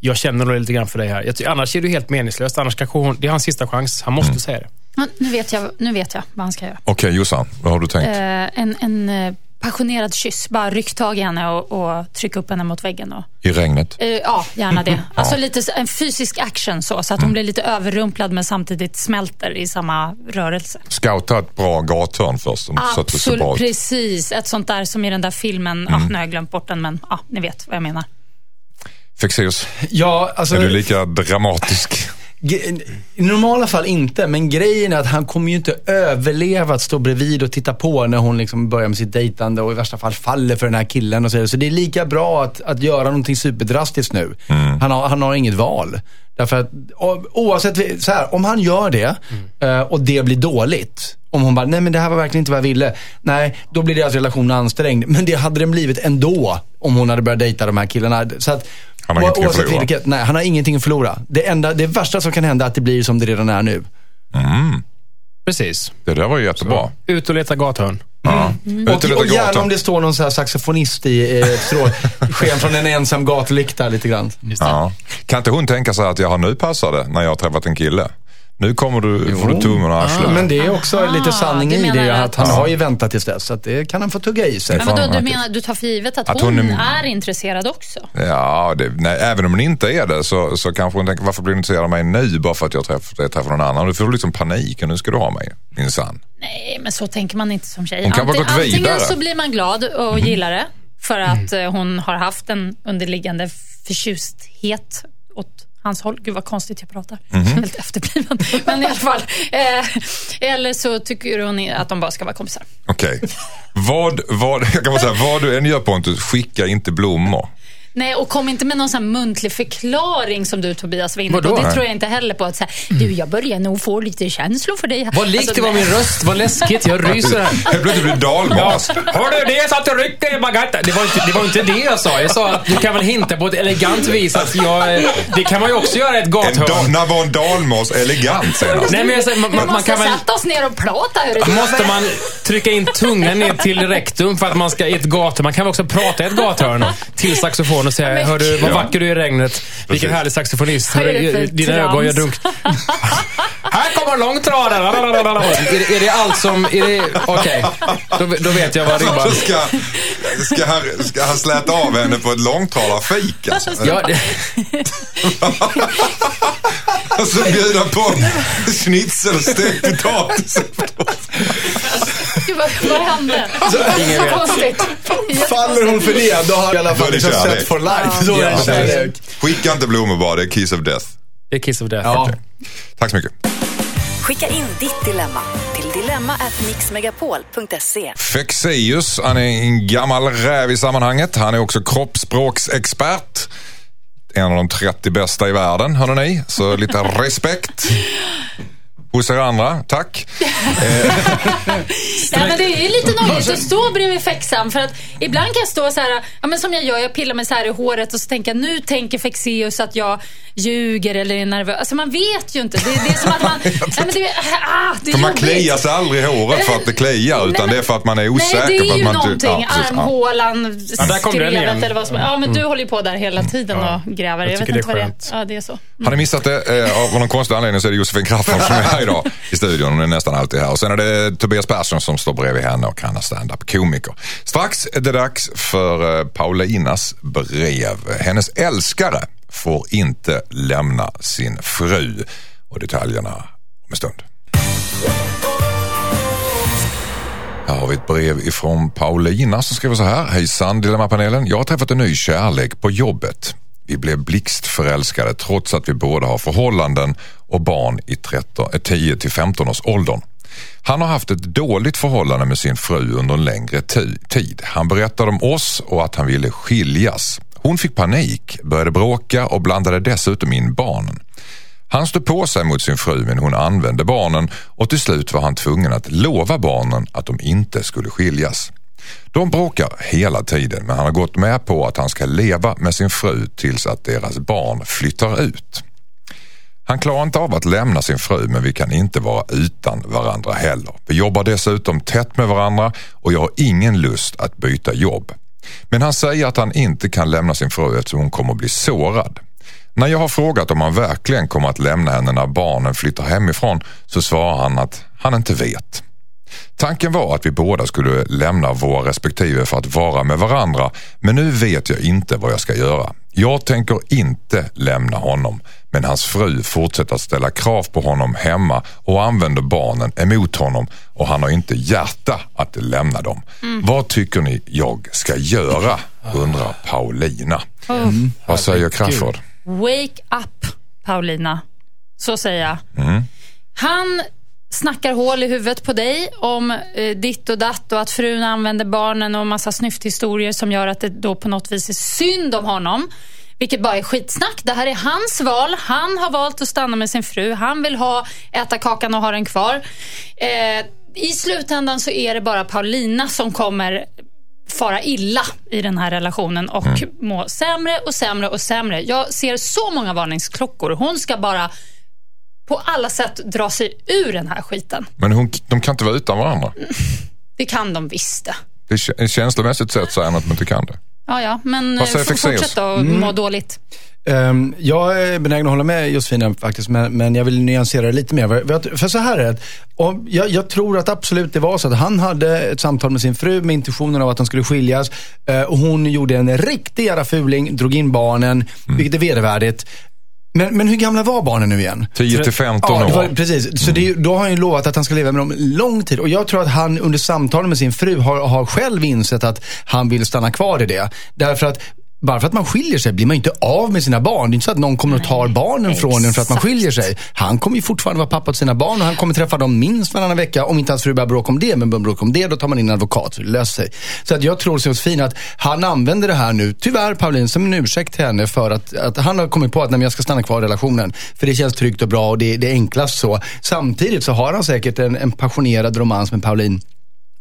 jag känner nog lite grann för dig här. Jag annars är det helt meningslöst. Annars kanske hon, det är hans sista chans. Han måste säga det. Ja, nu, vet jag, nu vet jag vad han ska göra. Okej Jossan, vad har du tänkt? Eh, en, en eh, passionerad kyss. Bara ryck tag i henne och, och tryck upp henne mot väggen. Och, I regnet? eh, ja, gärna det. Alltså lite en fysisk action så, så att hon blir lite överrumplad men samtidigt smälter i samma rörelse. Scouta ett bra gathörn först som- så att det ser bra Absolut, ut. precis. Ett sånt där som i den där filmen. Ja, nu har jag glömt bort den, men ja, ni vet vad jag menar. Fexeus, Ja, alltså... är du lika dramatisk? I normala fall inte, men grejen är att han kommer ju inte överleva att stå bredvid och titta på när hon liksom börjar med sitt dejtande och i värsta fall faller för den här killen och så, vidare. så det är lika bra att, att göra någonting superdrastiskt nu. Han, har, han har inget val. Därför att oavsett, så här, om han gör det eh, och det blir dåligt. Om hon bara, nej men det här var verkligen inte vad jag ville. Nej, då blir deras relation ansträngd. Men det hade den blivit ändå om hon hade börjat dejta de här killarna. Så att, Han har ingenting att förlora. vilket- Nej, han har ingenting att förlora. Det, enda, det värsta som kan hända är att det blir som det redan är nu. Precis. Det där var ju jättebra. Ut och leta gathörn. Ja. Mm. Och, och gärna om det står någon så här saxofonist i eh, strå. Sken från en ensam gatlykta lite grann. Ja. Kan inte hon tänka sig att jag har nu passar det när jag har träffat en kille? Nu kommer du, får du tummen och arslet. Men det är också Aha, lite sanning i det. att- Att han har ju väntat tills dess. Så att det kan han få tugga i sig. Men vadå, vad du menar, du tar för givet att, Att hon, hon är- är intresserad också? Ja, det, nej, även om hon inte är det så, så kanske hon tänker varför blir du intresserad av mig nu bara för att jag träff, jag träffar någon annan? Då får du liksom panik och nu ska du ha mig, minsann. Nej, men så tänker man inte som tjej. Hon kan ha gått antingen vidare. så blir man glad och gillar det för att eh, hon har haft en underliggande förtjusthet åt hans håll. Gud vad konstigt jag pratar. Helt efterbliven. Men i alla fall. Eh, eller så tycker hon att de bara ska vara kompisar. Okej. Vad, vad, jag kan bara säga, vad du än gör Pontus, skicka inte blommor. Nej, och kom inte med någon sån här muntlig förklaring som du Tobias var inne på. Vadå? Det tror jag inte heller på. Att säga, du, jag börjar nog få lite känslor för dig. Vad likt Alltså, det var min röst. Vad läskigt. Jag ryser här. Helt plötsligt blir dalmas. Hör du, det är så att du rycker i baguetten. Det var, inte, det var inte det jag sa. Jag sa att du kan väl hinta på ett elegant vis att jag... eh, Det kan man ju också göra i ett gathörn. när var en dalmas elegant senast? Nej, men jag säger, man, man, man kan väl... sätta oss ner och prata. Måste man trycka in tungan ner till rektum för att man ska i ett gathörn? Man kan väl också prata i ett gathörn till saxofon och säga Men Hör du, vad Ja. vacker du är i regnet. Vilken härlig saxofonist. Vad Hör är det du, för dina trams? ögon gör dunk. Här kommer långtradaren. Är, det- är det allt som... Okej, då, då vet jag vad ribban... ska, ska, han, ska han släta av henne på ett långtradarfik alltså? Ja, det, Och så bjuda på schnitzel och stekt potatis. Gud, vad, vad hände? ingen Så vet. Faller hon för det, då har jag i alla fall liksom sett for life. Då är Ja, det kärlek. Skicka inte blommor bara, det är kiss of death. det är Kiss of Death. Ja. Tack så mycket. Skicka in ditt dilemma till dilemma@mixmegapol.se. Fexeus, han är en gammal räv i sammanhanget. Han är också kroppsspråksexpert. En av de 30 bästa i världen, hörde ni. Så lite respekt hos er andra. Tack. Nej, men det är ju lite nojigt att stå bredvid fexan. För att ibland kan jag stå så här, ja, men som jag gör, jag pillar mig så här i håret och så tänker jag, nu tänker Fexeus att jag ljuger eller är nervös. Alltså man vet ju inte. Det, det är som att man... nej, men det, ah, det är För man kliar sig aldrig i håret för att det kliar, Nej, utan men- det är för att man är osäker Nej, det är ju man... någonting. Ja. Ja. Armhålan, Ja, skrevet eller vad som Ja, men du håller ju på där hela tiden och gräver. jag Jag, vet inte det är vad det är. Ja, det är så. Har ni missat det? Eh, av någon konstig anledning så är det Josefin Crafoord som är här idag i studion. Hon är nästan alltid här. Och sen är det Tobias Persson som står bredvid henne och han är standup-komiker. Strax är det dags för eh, Paulinas brev. Hennes älskare får inte lämna sin fru. Och detaljerna om en stund. Här har vi ett brev ifrån Paulina som skriver så här. Hejsan Dilemmapanelen. Jag har träffat en ny kärlek på jobbet. Vi blev blixtförälskade trots att vi båda har förhållanden och barn i 13, 10 eh, till 15 års åldern. Han har haft ett dåligt förhållande med sin fru under en längre tid. Han berättade om oss och att han ville skiljas. Hon fick panik, började bråka och blandade dessutom in barnen. Han stod på sig mot sin fru men hon använde barnen och till slut var han tvungen att lova barnen att de inte skulle skiljas. De bråkar hela tiden men han har gått med på att han ska leva med sin fru tills att deras barn flyttar ut. Han klarar inte av att lämna sin fru men vi kan inte vara utan varandra heller. Vi jobbar dessutom tätt med varandra och jag har ingen lust att byta jobb. Men han säger att han inte kan lämna sin fru eftersom hon kommer att bli sårad. När jag har frågat om han verkligen kommer att lämna henne när barnen flyttar hemifrån så svarar han att han inte vet. Tanken var att vi båda skulle lämna våra respektive för att vara med varandra men nu vet jag inte vad jag ska göra. Jag tänker inte lämna honom men hans fru fortsätter att ställa krav på honom hemma och använder barnen emot honom och han har inte hjärta att lämna dem. Vad tycker ni jag ska göra? undrar Paulina. Mm. Vad säger Crafoord? Wake up, Paulina. Så säger jag. Mm. Han snackar hål i huvudet på dig om eh, ditt och datt och att frun använder barnen och massa snyfthistorier som gör att det då på något vis är synd om honom. Vilket bara är skitsnack. Det här är hans val. Han har valt att stanna med sin fru. Han vill ha, äta kakan och ha den kvar. Eh, I slutändan så är det bara Paulina som kommer fara illa i den här relationen och må sämre och sämre och sämre. Jag ser så många varningsklockor. Hon ska bara på alla sätt dra sig ur den här skiten. Men hon, de kan inte vara utan varandra. Det kan de visst det. Det är känslomässigt sett säger han att de inte kan det. Ja, ja, men eh, fortsätt då och må dåligt. Ehm, jag är benägen att hålla med Josefina faktiskt, men, men jag vill nyansera det lite mer. För, för så här är det, om, jag, jag tror att absolut det var så att han hade ett samtal med sin fru med intentionen av att de skulle skiljas. eh, och hon gjorde en riktig jävla fuling, drog in barnen, vilket är vedervärdigt. Men, men hur gamla var barnen nu igen? 10 till 15 ja, var, år. Precis, så det, då har han ju lovat att han ska leva med dem lång tid. Och jag tror att han under samtalen med sin fru har, har själv insett att han vill stanna kvar i det. Därför att bara för att man skiljer sig blir man inte av med sina barn. Det är inte så att någon kommer och tar barnen från en för att man exakt. skiljer sig. Han kommer ju fortfarande vara pappa till sina barn och han kommer träffa dem minst varannan vecka. Om inte hans fru börjar bråka om det, men börjar bråka om det, då tar man in en advokat så det löser sig. Så att jag tror så Josefin att han använder det här nu, tyvärr Pauline, som en ursäkt till henne för att, att han har kommit på att nej, jag ska stanna kvar i relationen. För det känns tryggt och bra och det, det är enklast så. Samtidigt så har han säkert en, en passionerad romans med Pauline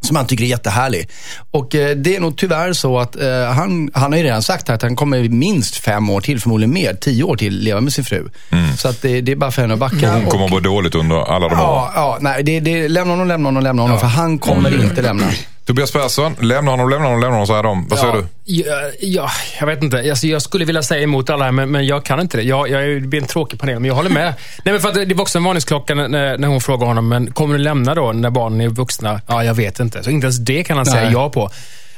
som han tycker är jättehärlig. Och eh, det är nog tyvärr så att eh, han, han har ju redan sagt att han kommer minst fem år till, förmodligen mer, tio år till, leva med sin fru. Så att det, det är bara för henne att backa. Hon Och- kommer att må dåligt under alla de åren. Ja, ja, nej, det, det, lämna honom, lämna honom, lämna honom. För han kommer inte lämna. Tobias Persson, lämna honom, lämna honom, lämna honom, säger de. Vad säger du? Ja, ja, jag vet inte. Alltså, jag skulle vilja säga emot alla här, men, men jag kan inte det. Jag, jag, det blir en tråkig panel, men jag håller med. Nej, men för att det, var också en varningsklocka när, när hon frågade honom, men kommer du lämna då när barnen är vuxna? Ja, jag vet inte. Så inte ens det kan han säga Nej. ja på.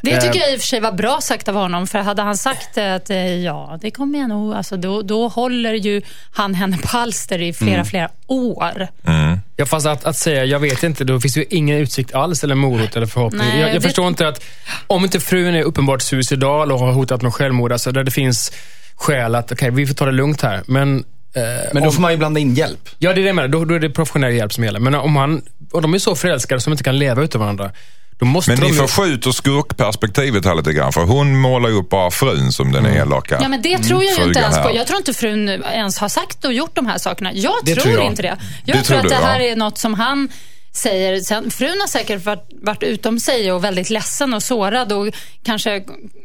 Det tycker jag i och för sig var bra sagt av honom. För hade han sagt att eh, ja, det kommer jag nog. Alltså, då, då håller ju han henne på halster i flera, flera år. Ja, fast att, att säga jag vet inte, då finns ju ingen utsikt alls eller morot eller förhoppning. Nej, jag jag det- förstår inte att om inte frun är uppenbart suicidal och har hotat med självmord, alltså där det finns skäl att okej, vi får ta det lugnt här. Men, eh, Men då om, får man ju blanda in hjälp. Ja, det är det jag menar. Då, då är det professionell hjälp som gäller. Men om han, och de är så förälskade som inte kan leva utan varandra, då måste Men de ni ju- förskjuter skurkperspektivet här lite grann. För hon målar ju upp bara frun som den elaka Ja, men det tror jag ju inte ens på. Jag tror inte frun ens har sagt och gjort de här sakerna. Jag Det tror, tror jag. inte det. Jag Det tror tror att du, det här ja. är något som han säger. Sen, frun har säkert varit, varit utom sig och väldigt ledsen och sårad och kanske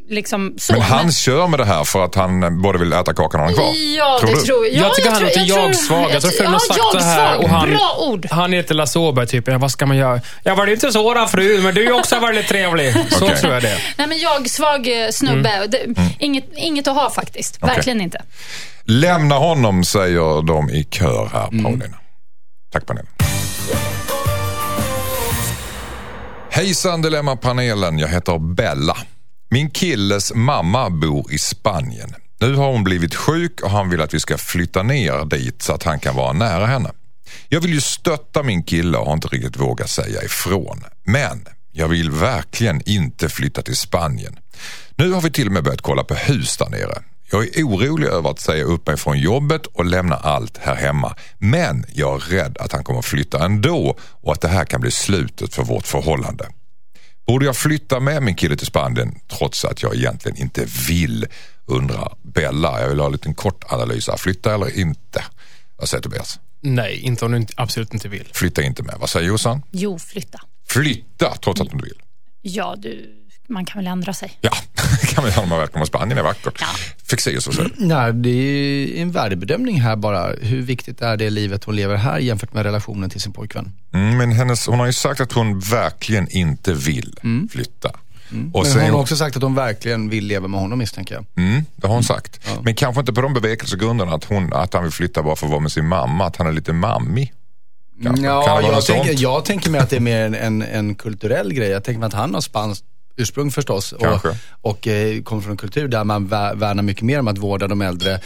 liksom så. Men han kör med det här för att han både vill äta kakan och ha den kvar. Ja, tror det du? tror jag. Jag tycker han tror- låter jag-svag. Jag tror frun ja, har sagt det här. jag-svag. Och han, Bra ord. Han heter Lasse Åberg, typ. Ja, Vad ska man göra? Jag var inte så då fru, men du är också väldigt trevlig. Så Okej. tror jag det är. Nej, men jag, svag eh, snubbe. Mm. Det, inget, inget att ha faktiskt. Okej. Verkligen inte. Lämna honom säger de i kör här, Paulina. Tack panelen. Hejsan Dilemma-panelen, jag heter Bella. Min killes mamma bor i Spanien. Nu har hon blivit sjuk och han vill att vi ska flytta ner dit så att han kan vara nära henne. Jag vill ju stötta min kille och har inte riktigt vågat säga ifrån. Men jag vill verkligen inte flytta till Spanien. Nu har vi till och med börjat kolla på hus där nere. Jag är orolig över att säga upp mig från jobbet och lämna allt här hemma. Men jag är rädd att han kommer flytta ändå och att det här kan bli slutet för vårt förhållande. Borde jag flytta med min kille till Spanien trots att jag egentligen inte vill? Undrar Bella. Jag vill ha en liten kort analys här. Flytta eller inte? Vad säger Tobias? Nej, inte om du inte, absolut inte vill. Flytta inte med. Vad säger Jossan? Jo, flytta. Flytta trots att du inte vill. Ja, du, man kan väl ändra sig. Ja, det kan man göra om man väl kommer Spanien är vackert. Fexeus och så. Nej, det är en värdebedömning här bara. Hur viktigt är det livet hon lever här jämfört med relationen till sin pojkvän? Mm, men hennes, hon har ju sagt att hon verkligen inte vill flytta. Och Men hon har också sagt att hon verkligen vill leva med honom misstänker jag. mm, det har hon sagt. Men kanske inte på de bevekelsegrunderna att, hon, att han vill flytta bara för att vara med sin mamma, att han är lite mammig. Kanske. Ja, Kan det jag, tänker, jag tänker mig att det är mer en, en, en kulturell grej. Jag tänker mig att han har spanskt ursprung förstås. Och, Kanske. och eh, kommer från en kultur där man vä- värnar mycket mer om att vårda de äldre eh,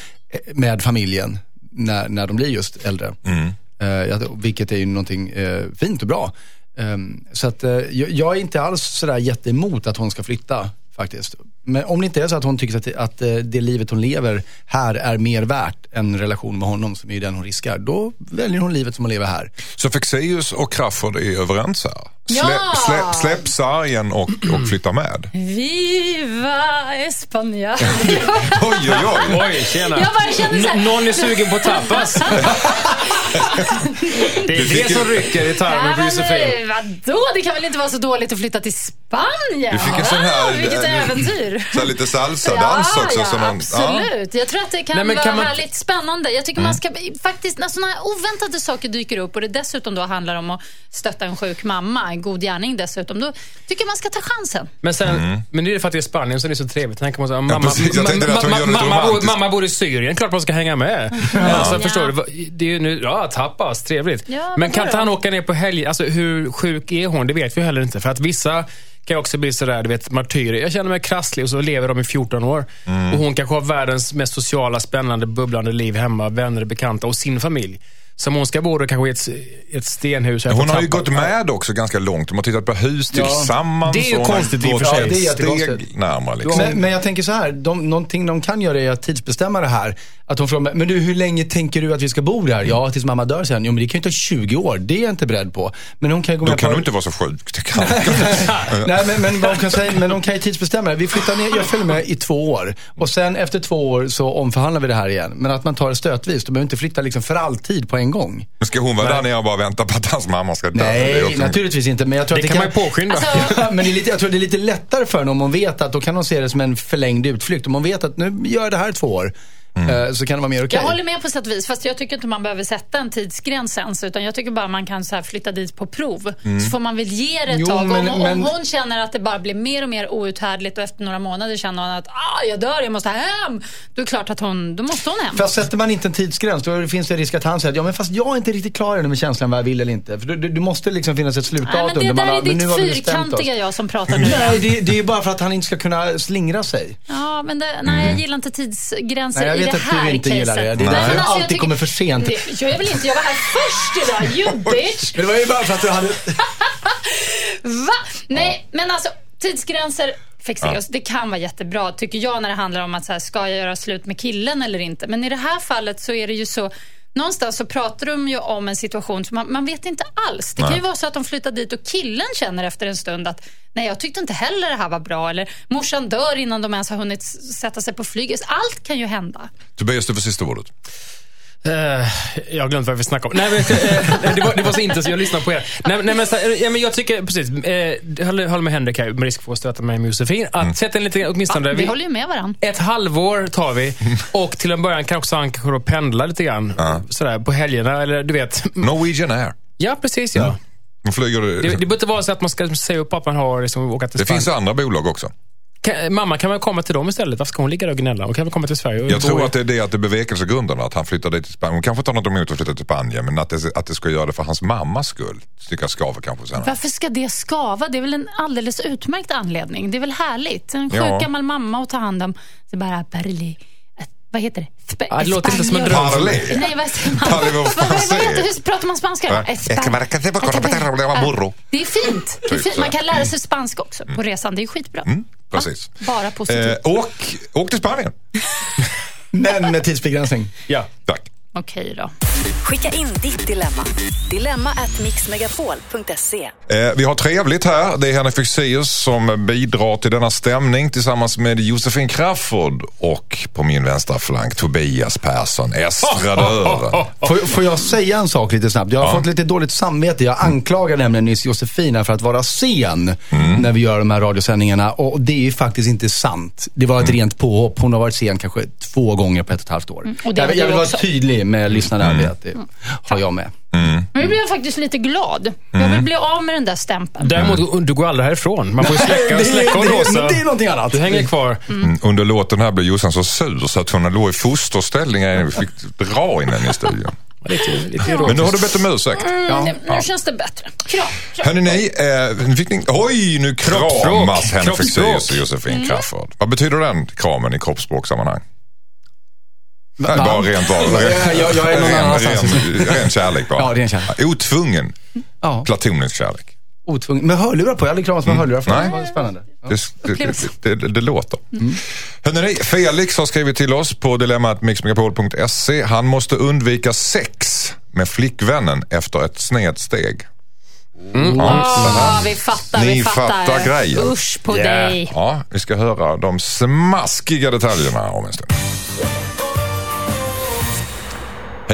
med familjen när, när de blir just äldre. Mm. Eh, vilket är ju någonting eh, fint och bra. Ehm, så att, eh, jag, är inte alls sådär jätteemot att hon ska flytta faktiskt. Men om det inte är så att hon tycker att, att det livet hon lever här är mer värt än relation med honom som är den hon riskar. Då väljer hon livet som hon lever här. Så Fexeus och Crafoord är överens här? Ja! Släpp, släpp, släpp sargen och, och flytta med. Viva España! Oj, oj, oj. Oj, tjena. Jag bara kände så här- N- Någon är sugen på tapas. det är det som rycker i tarmen Ja, på Josefin. vadå? Det kan väl inte vara så dåligt att flytta till Spanien? Du fick en sån här- Wow, vilket eh, äventyr. Så här lite salsa-dans ja, också. Ja, som man- absolut. Jag tror att det kan Nej, vara kan man- härligt spännande. Jag tycker man ska faktiskt, när sådana här oväntade saker dyker upp och det dessutom då handlar om att stötta en sjuk mamma, en god gärning dessutom, då tycker jag man ska ta chansen. Men, sen, men det är för att det är Spanien så det är så trevligt. Tänk man, mamma, Mm. precis. Jag tänkte att hon ma- gör det lite mamma, bor, mamma bor i Syrien, klart man ska hänga med. Alltså, Ja. förstår du? Det är ju nu, ja, tapas, trevligt. Ja, men kan inte han åka ner på helg? Alltså hur sjuk är hon? Det vet vi heller inte. För att vissa kan också bli sådär, du vet, martyrer. Jag känner mig krasslig och så lever de i 14 år. Mm. Och hon kanske har världens mest sociala, spännande, bubblande liv hemma, vänner, bekanta och sin familj. Som hon ska bo då kanske i ett, ett stenhus Hon har ju gått med också ganska långt. De har tittat på hus tillsammans. Det är ju hon konstigt i och för sig. ett Det är jättekonstigt. närmare. Liksom. Men, men jag tänker så här, de, någonting de kan göra är att tidsbestämma det här. Att de frågar men du hur länge tänker du att vi ska bo där? Ja, tills mamma dör sen. Jo, men det kan ju ta 20 år. Det är jag inte beredd på. Men hon kan ju gå Då med kan på... du inte vara så sjuk. Det kan. Nej, men, men, vad hon kan säga, men de kan ju tidsbestämma det. Vi flyttar ner, jag följer med i två år. Och sen efter två år så omförhandlar vi det här igen. Men att man tar det stötvis. De behöver inte flytta liksom för alltid på en gång. Men ska hon vara där nere och bara vänta på att hans mamma ska dö? Det Nej, också- naturligtvis inte. Men jag tror Det att kan man ju påskynda. Alltså, Ja, men det är lite, jag tror det är lite lättare för henne om hon vet att då kan hon se det som en förlängd utflykt. Om hon vet att nu gör jag det här två år. Eh, Så kan det vara mer okej. Jag håller med på sätt och vis, fast jag tycker inte man behöver sätta en tidsgräns ens. Utan jag tycker bara man kan så här flytta dit på prov. Så får man väl ge det ett Jo, tag. men- om, men- om hon känner att det bara blir mer och mer outhärdligt och efter några månader känner hon att ah, jag dör, jag måste hem. Då är det klart att hon, då måste hon hem. Fast sätter man inte en tidsgräns då finns det risk att han säger att ja, men fast jag är inte riktigt klar ännu med känslan vad jag vill eller inte. För det, måste liksom finnas ett slutdatum. Nej, men det där man är har ditt fyrkantiga jag som pratar nu. Nej, det, det är ju bara för att han inte ska kunna slingra sig. Ja, men det, nej, jag gillar inte tidsgränser Nej, vet det att du inte gillar caset. det. Det är därför alltså, alltid tycker- kommer för sent. Det gör jag väl inte? Jag var här först idag, you bitch! Men det var ju bara för att du hade... Va? Nej, men alltså tidsgränser Fexeus, det kan vara jättebra tycker jag när det handlar om att så här, ska jag göra slut med killen eller inte. Men i det här fallet så är det ju så Någonstans så pratar de ju om en situation som man, man vet inte alls. Det kan ju vara så att de flyttar dit och killen känner efter en stund att nej, jag tyckte inte heller det här var bra. Eller morsan dör innan de ens har hunnit sätta sig på flyget. Allt kan ju hända. Tobias, du får sista ordet. Eh, jag har glömt vad vi snackade om. Nej, men, eh, det, var, det var så intensivt, jag lyssnade på er. Nej, nej, men, så, ja, men jag tycker, precis, eh, jag håller, håller med Henrik här, med risk för att stöta mig med Josefin. Att sätta en lite, åtminstone, Vi vi, håller ju med varandra. ett halvår tar vi och till en början kan också han kanske då pendla lite grann. Sådär, på helgerna, eller du vet. Norwegian Air. Ja, precis ja. De flyger, Det, det, det behöver inte vara så att man ska säga upp att man har liksom, åka till det Spanien. finns andra bolag också. Kan, mamma, kan man komma till dem istället? Varför ska hon ligga där och gnälla? Hon kan väl komma till Sverige och Jag tror i- att det är det att det är bevekelsegrunderna, att han flyttar dit till Spanien. Hon kanske har något emot att flytta till Spanien, men att det, att det ska göra det för hans mammas skull. Tycker jag skaver kanske senare. Varför ska det skava? Det är väl en alldeles utmärkt anledning. Det är väl härligt. En sjuk Ja. gammal mamma att ta hand om. Så bara, Berli, vad heter det? Sp- Ja, det låter inte som en dröm. Parley. Nej, vad säger man? Var Vad- heter, hur pratar man spanska? Ja. Espa- burro. Det är fint. Det är Typ fint. Man kan lära sig spanska också på resan. Det är skitbra. Precis. Bara Eh, positivt. åk, åk till Spanien. Men med tidsbegränsning. Ja. Tack. Okej då. Skicka in ditt dilemma. Dilemma at mixmegapol.se. Eh, vi har trevligt här. Det är Henrik Fexeus som bidrar till denna stämning tillsammans med Josefin Crafoord och på min vänstra flank Tobias Persson, estradören. Får, får jag säga en sak lite snabbt? Jag har fått lite dåligt samvete. Jag anklagar nämligen nyss Josefina för att vara sen när vi gör de här radiosändningarna. Och det är ju faktiskt inte sant. Det var ett rent påhopp. Hon har varit sen kanske två gånger på ett och ett halvt år. och det jag, jag vill vara tydlig med lyssnarna. Mm. Det har jag med. Men nu blir jag faktiskt lite glad. Jag Mm. vill bli av med den där stämpeln. Däremot, du går aldrig härifrån. Man får ju släcka, det, släcka och låsa. det, det är någonting annat. Du hänger kvar. Mm, Under låten här blev Jossan så sur så att hon låg i fosterställning innan vi fick dra in henne i studion. Lite, lite Men nu har du bett om ursäkt. Mm, nu, nu känns det bättre. Kram. kram. Hörrni, ni, eh, nu fick ni, oj nu kramas. Henrik Kroppsspråk. Fexeus och Josefin Crafoord. Vad betyder den kramen i kroppsspråksammanhang? Va? bara rent val. Jag- jag- jag är någon ren, annanstans. ren, ren kärlek bara. Ja, ren kärlek. Otvungen Ja, platonisk kärlek. otvungen. Med hörlurar på. Jag hade kramat med hörlurar. Nej. Det var spännande. Ja. Det, det, det, det, det låter. Hörrni, Felix har skrivit till oss på dilemmatmixmegapol.se. Han måste undvika sex med flickvännen efter ett snedsteg. Ah, vi fattar, Ni vi fattar. fattar grejen. Usch på Yeah. dig. Ja, vi ska höra de smaskiga detaljerna om en stund.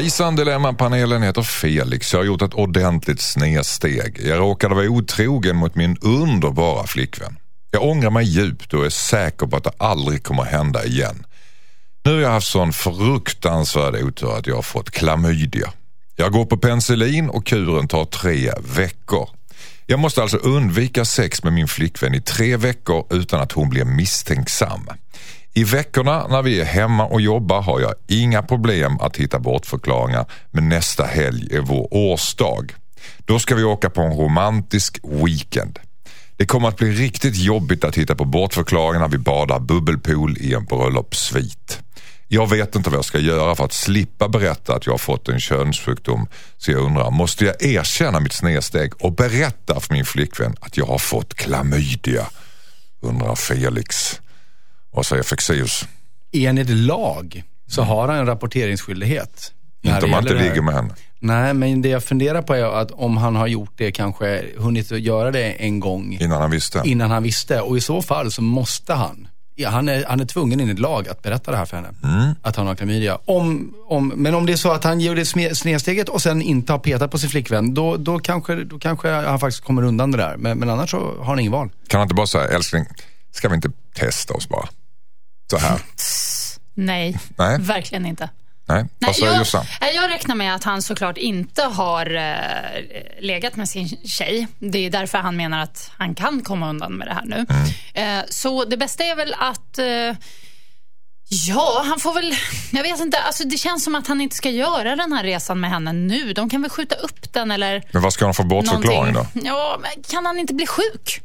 Hejsan Dilemmapanelen heter Felix. Jag har gjort ett ordentligt snedsteg. Jag råkade vara otrogen mot min underbara flickvän. Jag ångrar mig djupt och är säker på att det aldrig kommer hända igen. Nu har jag haft sån fruktansvärd otur att jag har fått klamydia. Jag går på penicillin och kuren tar tre veckor. Jag måste alltså undvika sex med min flickvän i tre veckor utan att hon blir misstänksam. I veckorna när vi är hemma och jobbar har jag inga problem att hitta bortförklaringar men nästa helg är vår årsdag. Då ska vi åka på en romantisk weekend. Det kommer att bli riktigt jobbigt att hitta på bortförklaringar när vi badar bubbelpool i en bröllopssvit. Jag vet inte vad jag ska göra för att slippa berätta att jag har fått en könssjukdom. Så jag undrar, måste jag erkänna mitt snedsteg och berätta för min flickvän att jag har fått klamydia? Undrar Felix. Vad säger Fexeus? Enligt lag så har han en rapporteringsskyldighet. Inte om man inte ligger med henne. Nej, men det jag funderar på är att om han har gjort det, kanske hunnit göra det en gång Innan han visste. innan han visste. Och i så fall så måste han. Ja, han, är, han är tvungen enligt lag att berätta det här för henne. Mm. Att han har klamydia. Om, om, men om det är så att han gjorde snedsteget och sen inte har petat på sin flickvän, då, då, kanske, då kanske han faktiskt kommer undan det där. Men, men annars så har han ingen val. Kan han inte bara säga, älskling, ska vi inte testa oss bara? Så här. Nej, Nej. verkligen inte. Nej, Nej, jag, jag räknar med att han såklart inte har eh, legat med sin tjej. Det är därför han menar att han kan komma undan med det här nu. Mm. Eh, så det bästa är väl att eh, Ja, han får väl... Jag vet inte. Alltså, det känns som att han inte ska göra den här resan med henne nu. De kan väl skjuta upp den eller Men vad ska han få bortförklaring då? Ja, kan han inte bli sjuk?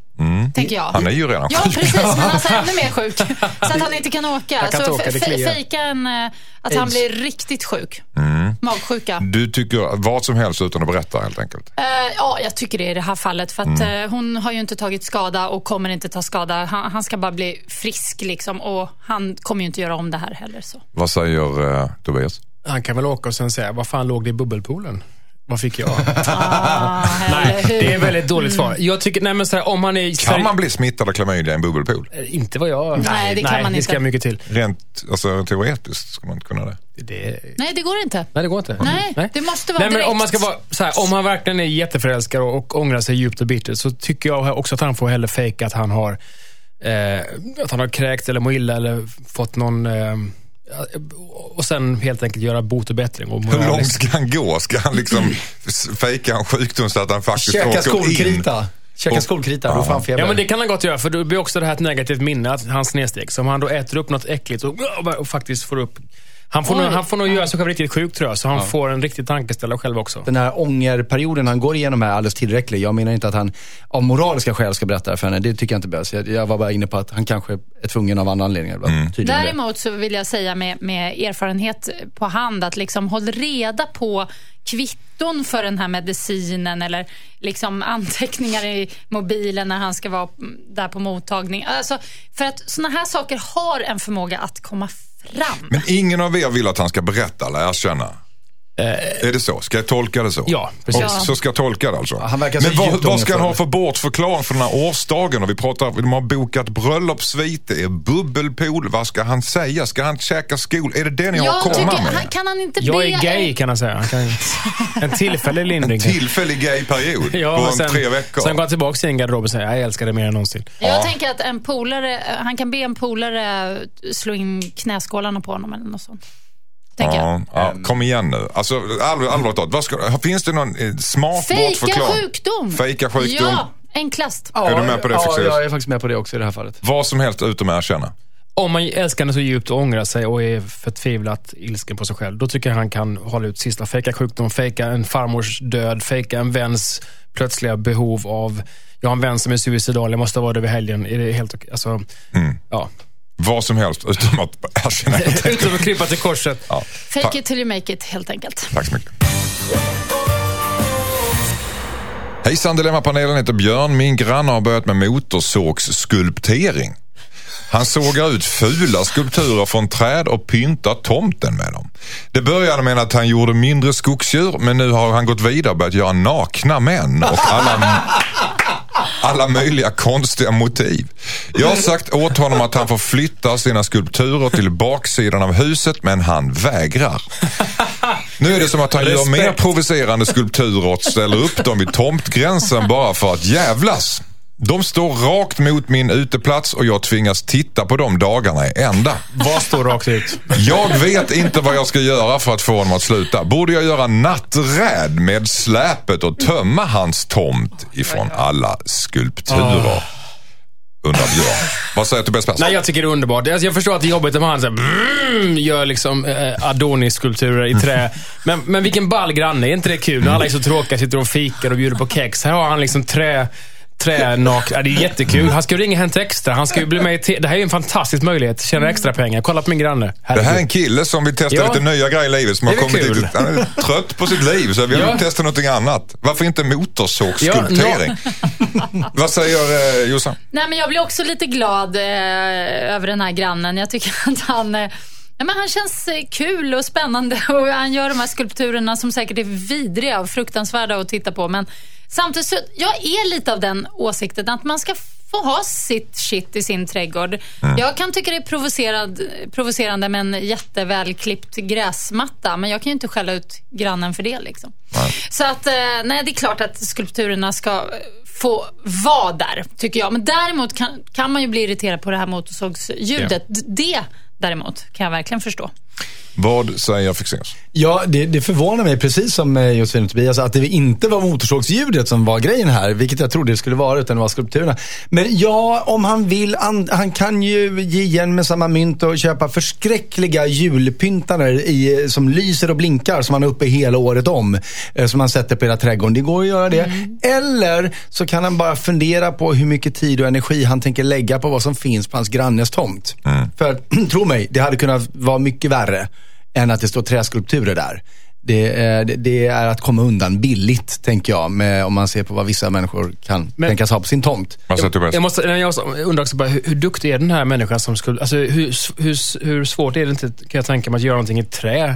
Tänker jag. Mm. Han är ju redan Ja, sjuk. precis. Men alltså ännu mer sjuk. Så att han inte kan åka. Han kan så åka, fejka en, eh, att han Aids. blir riktigt sjuk. Mm. Magsjuka. Du tycker vad som helst utan att berätta helt enkelt? Eh, ja, jag tycker det i det här fallet. För att Mm. eh, hon har ju inte tagit skada och kommer inte ta skada. Han, han ska bara bli frisk liksom. Och han kommer ju inte göra om det här heller. Så. Vad säger eh, Tobias? Han kan väl åka och sen säga, vad fan låg det i bubbelpoolen? Vad fick jag? Ah, nej, det är ett väldigt dåligt svar. Jag tycker, nej men så här, om han är... Kan man bli smittad av klamydia i en bubbelpool? Inte vad jag... Nej, det kan man det ska inte. mycket till. Rent alltså, teoretiskt ska man inte kunna det. Det, Nej, det går inte. nej, det går inte. Nej, det måste vara Nej, men om man ska vara så här, om han verkligen är jätteförälskad och, och ångrar sig djupt och bittert så tycker jag också att han får hellre fejka att han har eh, att han har kräkt eller må illa eller fått någon eh, och sen helt enkelt göra bot och bättring. Och Hur långt ska han gå? Ska han liksom fejka en sjukdom så att han faktiskt Käka åker in? skolkrita. Käka Och- skolkrita, då får han feber. Ja, men det kan han gott göra, för då blir också det här ett negativt minne, att hans snedsteg. Så om han då äter upp något äckligt och, och faktiskt får upp... Han får, nog, han får nog göra sig själv riktigt sjuk tror jag, så han får en riktig tankeställare själv också. Den här ångerperioden han går igenom är alldeles tillräcklig. Jag menar inte att han av moraliska skäl ska berätta det för henne. Det tycker jag inte behövs. Jag, jag var bara inne på att han kanske är tvungen av andra anledningar. Mm. Däremot så vill jag säga med, med erfarenhet på hand att liksom håll reda på kvitton för den här medicinen eller liksom anteckningar i mobilen när han ska vara där på mottagning. Alltså, för att såna här saker har en förmåga att komma fram. Men ingen av er vill att han ska berätta eller erkänna? är det så? Ska jag tolka det så? Ja, precis. Och så ska jag tolka det alltså? han verkar så Men vad, vad ska han ha för bortförklaring för den här årsdagen? Och vi pratar, de har bokat bröllopssvit, det är bubbelpool. Vad ska han säga? Ska han käka skol? Är det det ni har Jag att komma tycker, med? han, kan han inte Jag är gay kan han säga. Han kan, en tillfällig lindring. Tillfällig gay-period Ja, på en sen, tre veckor. sen går han tillbaka till sin garderob och säger jag älskar dig mer än någonsin. Jag tänker att en polare, han kan be en polare slå in knäskålarna på honom eller något sånt. Tänker jag. Ja, ja, kom igen nu. Alltså, allvarligt allvarligt talat, vad ska, finns det någon eh, smart Fejka sjukdom. Fejka sjukdom. Ja, enklast. Ja, Är du med på det, Ja, Fexeus? jag är faktiskt med på det också i det här fallet. Vad som helst utom att erkänna. Om man älskar henne så djupt och ångrar sig och är förtvivlat ilsken på sig själv, då tycker jag han kan hålla ut sista. Fejka sjukdom, fejka en farmors död, fejka en väns plötsliga behov av, jag har en vän som är suicidal, jag måste vara det över helgen. Är det helt okej? Alltså, ja. Vad som helst utom att erkänna. Utan att krypa till korset. Ja. Fake Ta- it till you make it, helt enkelt. Tack så mycket. Hejsan Dilemmapanelen heter Björn. Min granne har börjat med motorsågsskulptering. Han sågar ut fula skulpturer från träd och pyntar tomten med dem. Det började med att han gjorde mindre skogsdjur men nu har han gått vidare och börjat göra nakna män och alla, alla möjliga konstiga motiv. Jag har sagt åt honom att han får flytta sina skulpturer till baksidan av huset men han vägrar. Nu är det som att han gör mer Respekt. provocerande skulpturer och ställer upp dem vid tomtgränsen bara för att jävlas. De står rakt mot min uteplats och jag tvingas titta på dem dagarna i ända. Vad står rakt ut? Jag vet inte vad jag ska göra för att få honom att sluta. Borde jag göra natträd med släpet och tömma hans tomt ifrån alla skulpturer? Undrar Björn. Vad säger Tobias Persson? Nej, jag tycker det är underbart. Alltså, jag förstår att det är jobbigt om han så här, brrrr, gör liksom eh, Adonis-skulpturer i trä. Men, men vilken ball granne, är inte det kul? När alla är så tråkiga, sitter och fikar och bjuder på kex. Här har han liksom trä... Tränak. Ja, det är jättekul. Han ska ju ringa Hänt Extra. Han ska ju bli med i Det här är ju en fantastisk möjlighet. Tjäna extra pengar. Kolla på min granne. Det Herregud. här är en kille som vill testa Ja. lite nya grejer i livet. Som har Det kommit kul. lite, han är trött på sitt liv så vi Ja. vill testa någonting annat. Varför inte motorsågsskulptering? Vad säger eh, Jossan? Nej, men jag blir också lite glad eh, över den här grannen. Jag tycker att han... Eh, nej, men han känns eh, kul och spännande och han gör de här skulpturerna som säkert är vidriga och fruktansvärda att titta på. Men samtidigt så, jag är lite av den åsikten att man ska få ha sitt shit i sin trädgård. Jag kan tycka det är provocerande med en jättevälklippt gräsmatta, men jag kan ju inte skälla ut grannen för det. Liksom. Så att, eh, nej, det är klart att skulpturerna ska få vara där, tycker jag. Men däremot kan, kan man ju bli irriterad på det här motorsågsljudet. D- Det däremot kan jag verkligen förstå. Vad säger Fexeus? Ja, det, det förvånar mig precis som eh, Josefin och Tobias att det inte var motorsågsljudet som var grejen här, vilket jag trodde det skulle vara, utan det var skulpturerna. Men ja, om han vill, han, han kan ju ge igen med samma mynt och köpa förskräckliga julpyntaner i, som lyser och blinkar som han är uppe hela året om. eh, Som han sätter på hela trädgården. Det går att göra det. Eller så kan han bara fundera på hur mycket tid och energi han tänker lägga på vad som finns på hans grannes tomt. För tro mig, det hade kunnat vara mycket värre än att det står träskulpturer där. Det är, det- det är att komma undan billigt, tänker jag, med, om man ser på vad vissa människor kan Men- tänkas ha på sin tomt. Vad säger Tobias? Jag, måste, jag undrar också bara, hur, hur duktig är den här människan som skulle... Alltså, hur, hur, hur svårt är det inte, kan jag tänka mig, att göra någonting i trä?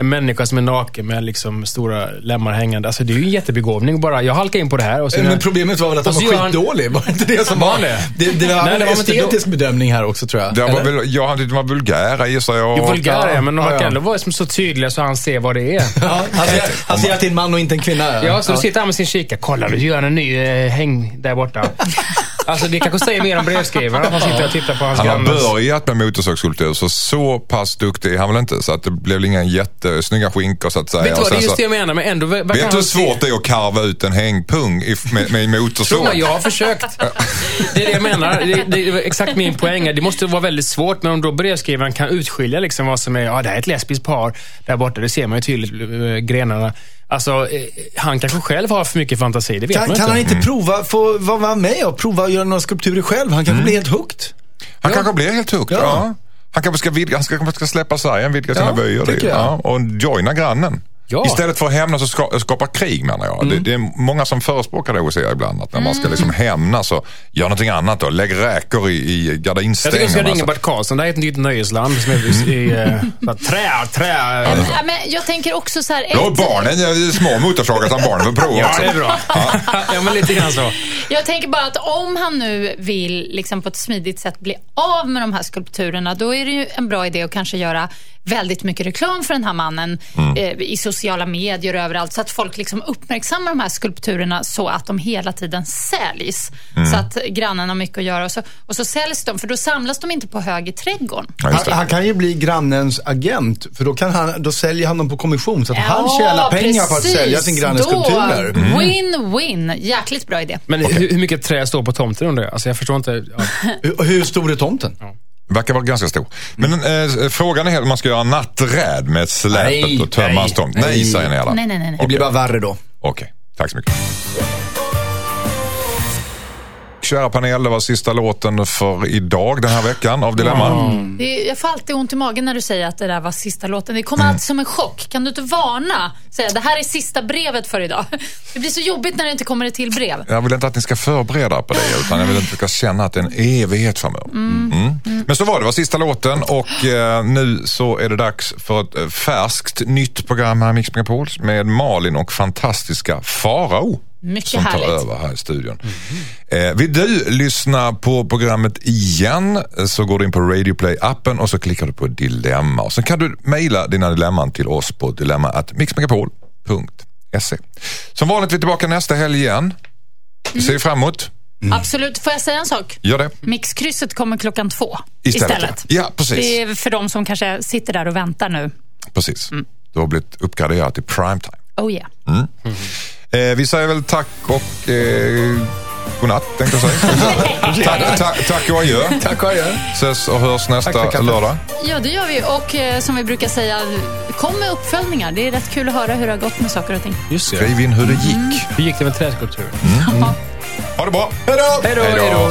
En människa som är naken med liksom stora lemmar hängande. Alltså, det är ju en jättebegåvning bara. Jag halkar in på det här och så... Men problemet var väl att han var gör han- skitdålig? Var det inte det som Var han det? Det, det var Nej, en det var estetisk bedömning här också tror jag. Det var väl, ja, han tyckte de var vulgära gissar jag. Jo, vulgära ja, men de Ja, verkar ja. ändå vara som så tydliga så han ser vad det är. Ja, han ser, han ser att det är en man och inte en kvinna. Ja, så då sitter han med sin kikare. Kolla, du gör en ny eh, häng där borta. Alltså, det kanske säger mer om brevskrivaren att han sitter och tittar på hans Han har grannes... börjat med motorsågsskulptur så så pass duktig är han väl inte. Så att det blev inga jättesnygga skinkor så att säga. Vet du vad, det är just det jag menar, men ändå Vet du hur svårt det är att karva ut en hängpung i, med, med motorsåg? jag har försökt. Det är det jag menar. Det, det är exakt min poäng. Det måste vara väldigt svårt, men om då brevskrivaren kan utskilja liksom vad som är, ja det här är ett lesbiskt par där borta, det ser man ju tydligt, eh, grenarna. Alltså, eh, han kanske själv har för mycket fantasi, det vet Kan, man kan han inte. inte prova, få vara med och prova att göra några skulpturer själv? Han kanske blir helt hooked. Han kanske blir helt hooked. Ja. Ja. Han kanske ska, vidga, han ska, släppa sargen, vidga sina Ja, jag. ja, och joina grannen. Ja. Istället för att hämnas och ska, skapa krig menar jag. Det, det är många som förespråkar det hos er ibland. Att när man ska liksom hämnas och göra någonting annat då. Lägg räkor i, i Jag tycker jag ska gardinstängerna. ringa Bert Karlsson. Det här är ett nytt nöjesland som är i eh, så här, trä, trä. Ja, men jag tänker också så här... Ja, ett- barnen, ja, det är små motorsågar som barnen får prova Ja, också. det är bra. Ja, men lite grann så. Jag tänker bara att om han nu vill liksom på ett smidigt sätt bli av med de här skulpturerna, då är det ju en bra idé att kanske göra väldigt mycket reklam för den här mannen Mm. eh, i sociala medier och överallt. Så att folk liksom uppmärksammar de här skulpturerna så att de hela tiden säljs. Mm. Så att grannen har mycket att göra och så, och så säljs de, för då samlas de inte på hög i trädgården. Ja, Han, han kan ju bli grannens agent, för då, kan han, då säljer han dem på kommission. Så att han tjänar pengar på att precis. sälja sin grannes Då, skulpturer. Win-win. Jäkligt bra idé. Men hur, hur mycket trä står på tomten undrar jag? Alltså jag förstår inte. Ja. Hur, hur stor är tomten? Verkar vara ganska stor. Men eh, frågan är helt om man ska göra natträd med släpet Nej, och tömma nej, hans tomt. Nej, nej. säger ni alla. Nej, nej, nej, nej. Det blir bara värre då. Okej, tack så mycket. Kära panel, det var sista låten för idag den här veckan av Dilemma. Det är, jag får alltid ont i magen när du säger att det där var sista låten. Det kommer Mm. alltid som en chock. Kan du inte varna? Säga det här är sista brevet för idag. Det blir så jobbigt när det inte kommer ett till brev. Jag vill inte att ni ska förbereda på det, utan jag vill att ni ska känna att det är en evighet framöver. Mm. Men så var det, det var sista låten och eh, nu så är det dags för ett eh, färskt nytt program här i Mix Megapol med Malin och fantastiska Farao. Mycket som tar härligt. över här i studion. Eh, vill du lyssna på programmet igen så går du in på Radioplay-appen och så klickar du på Dilemma. Och sen kan du mejla dina dilemman till oss på dilemma.mixmegapol.se. Som vanligt är vi tillbaka nästa helg igen. Vi ser fram emot. Absolut. Får jag säga en sak? Gör det. Mixkrysset kommer klockan två Istället, istället. ja. Precis. Det är för de som kanske sitter där och väntar nu. Precis. Du har blivit uppgraderad till primetime. Oh yeah. Eh, vi säger väl tack och eh, godnatt tänkte jag säga. tack, tack, tack och adjö. Tack och adjö. Ses och hörs Tack nästa lördag. Ja, det gör vi. Och eh, som vi brukar säga, kom med uppföljningar. Det är rätt kul att höra hur det har gått med saker och ting. Just det. Skriv in hur det gick. Hur gick det med träskulpturen? Ha det bra. Hej då! Hej då,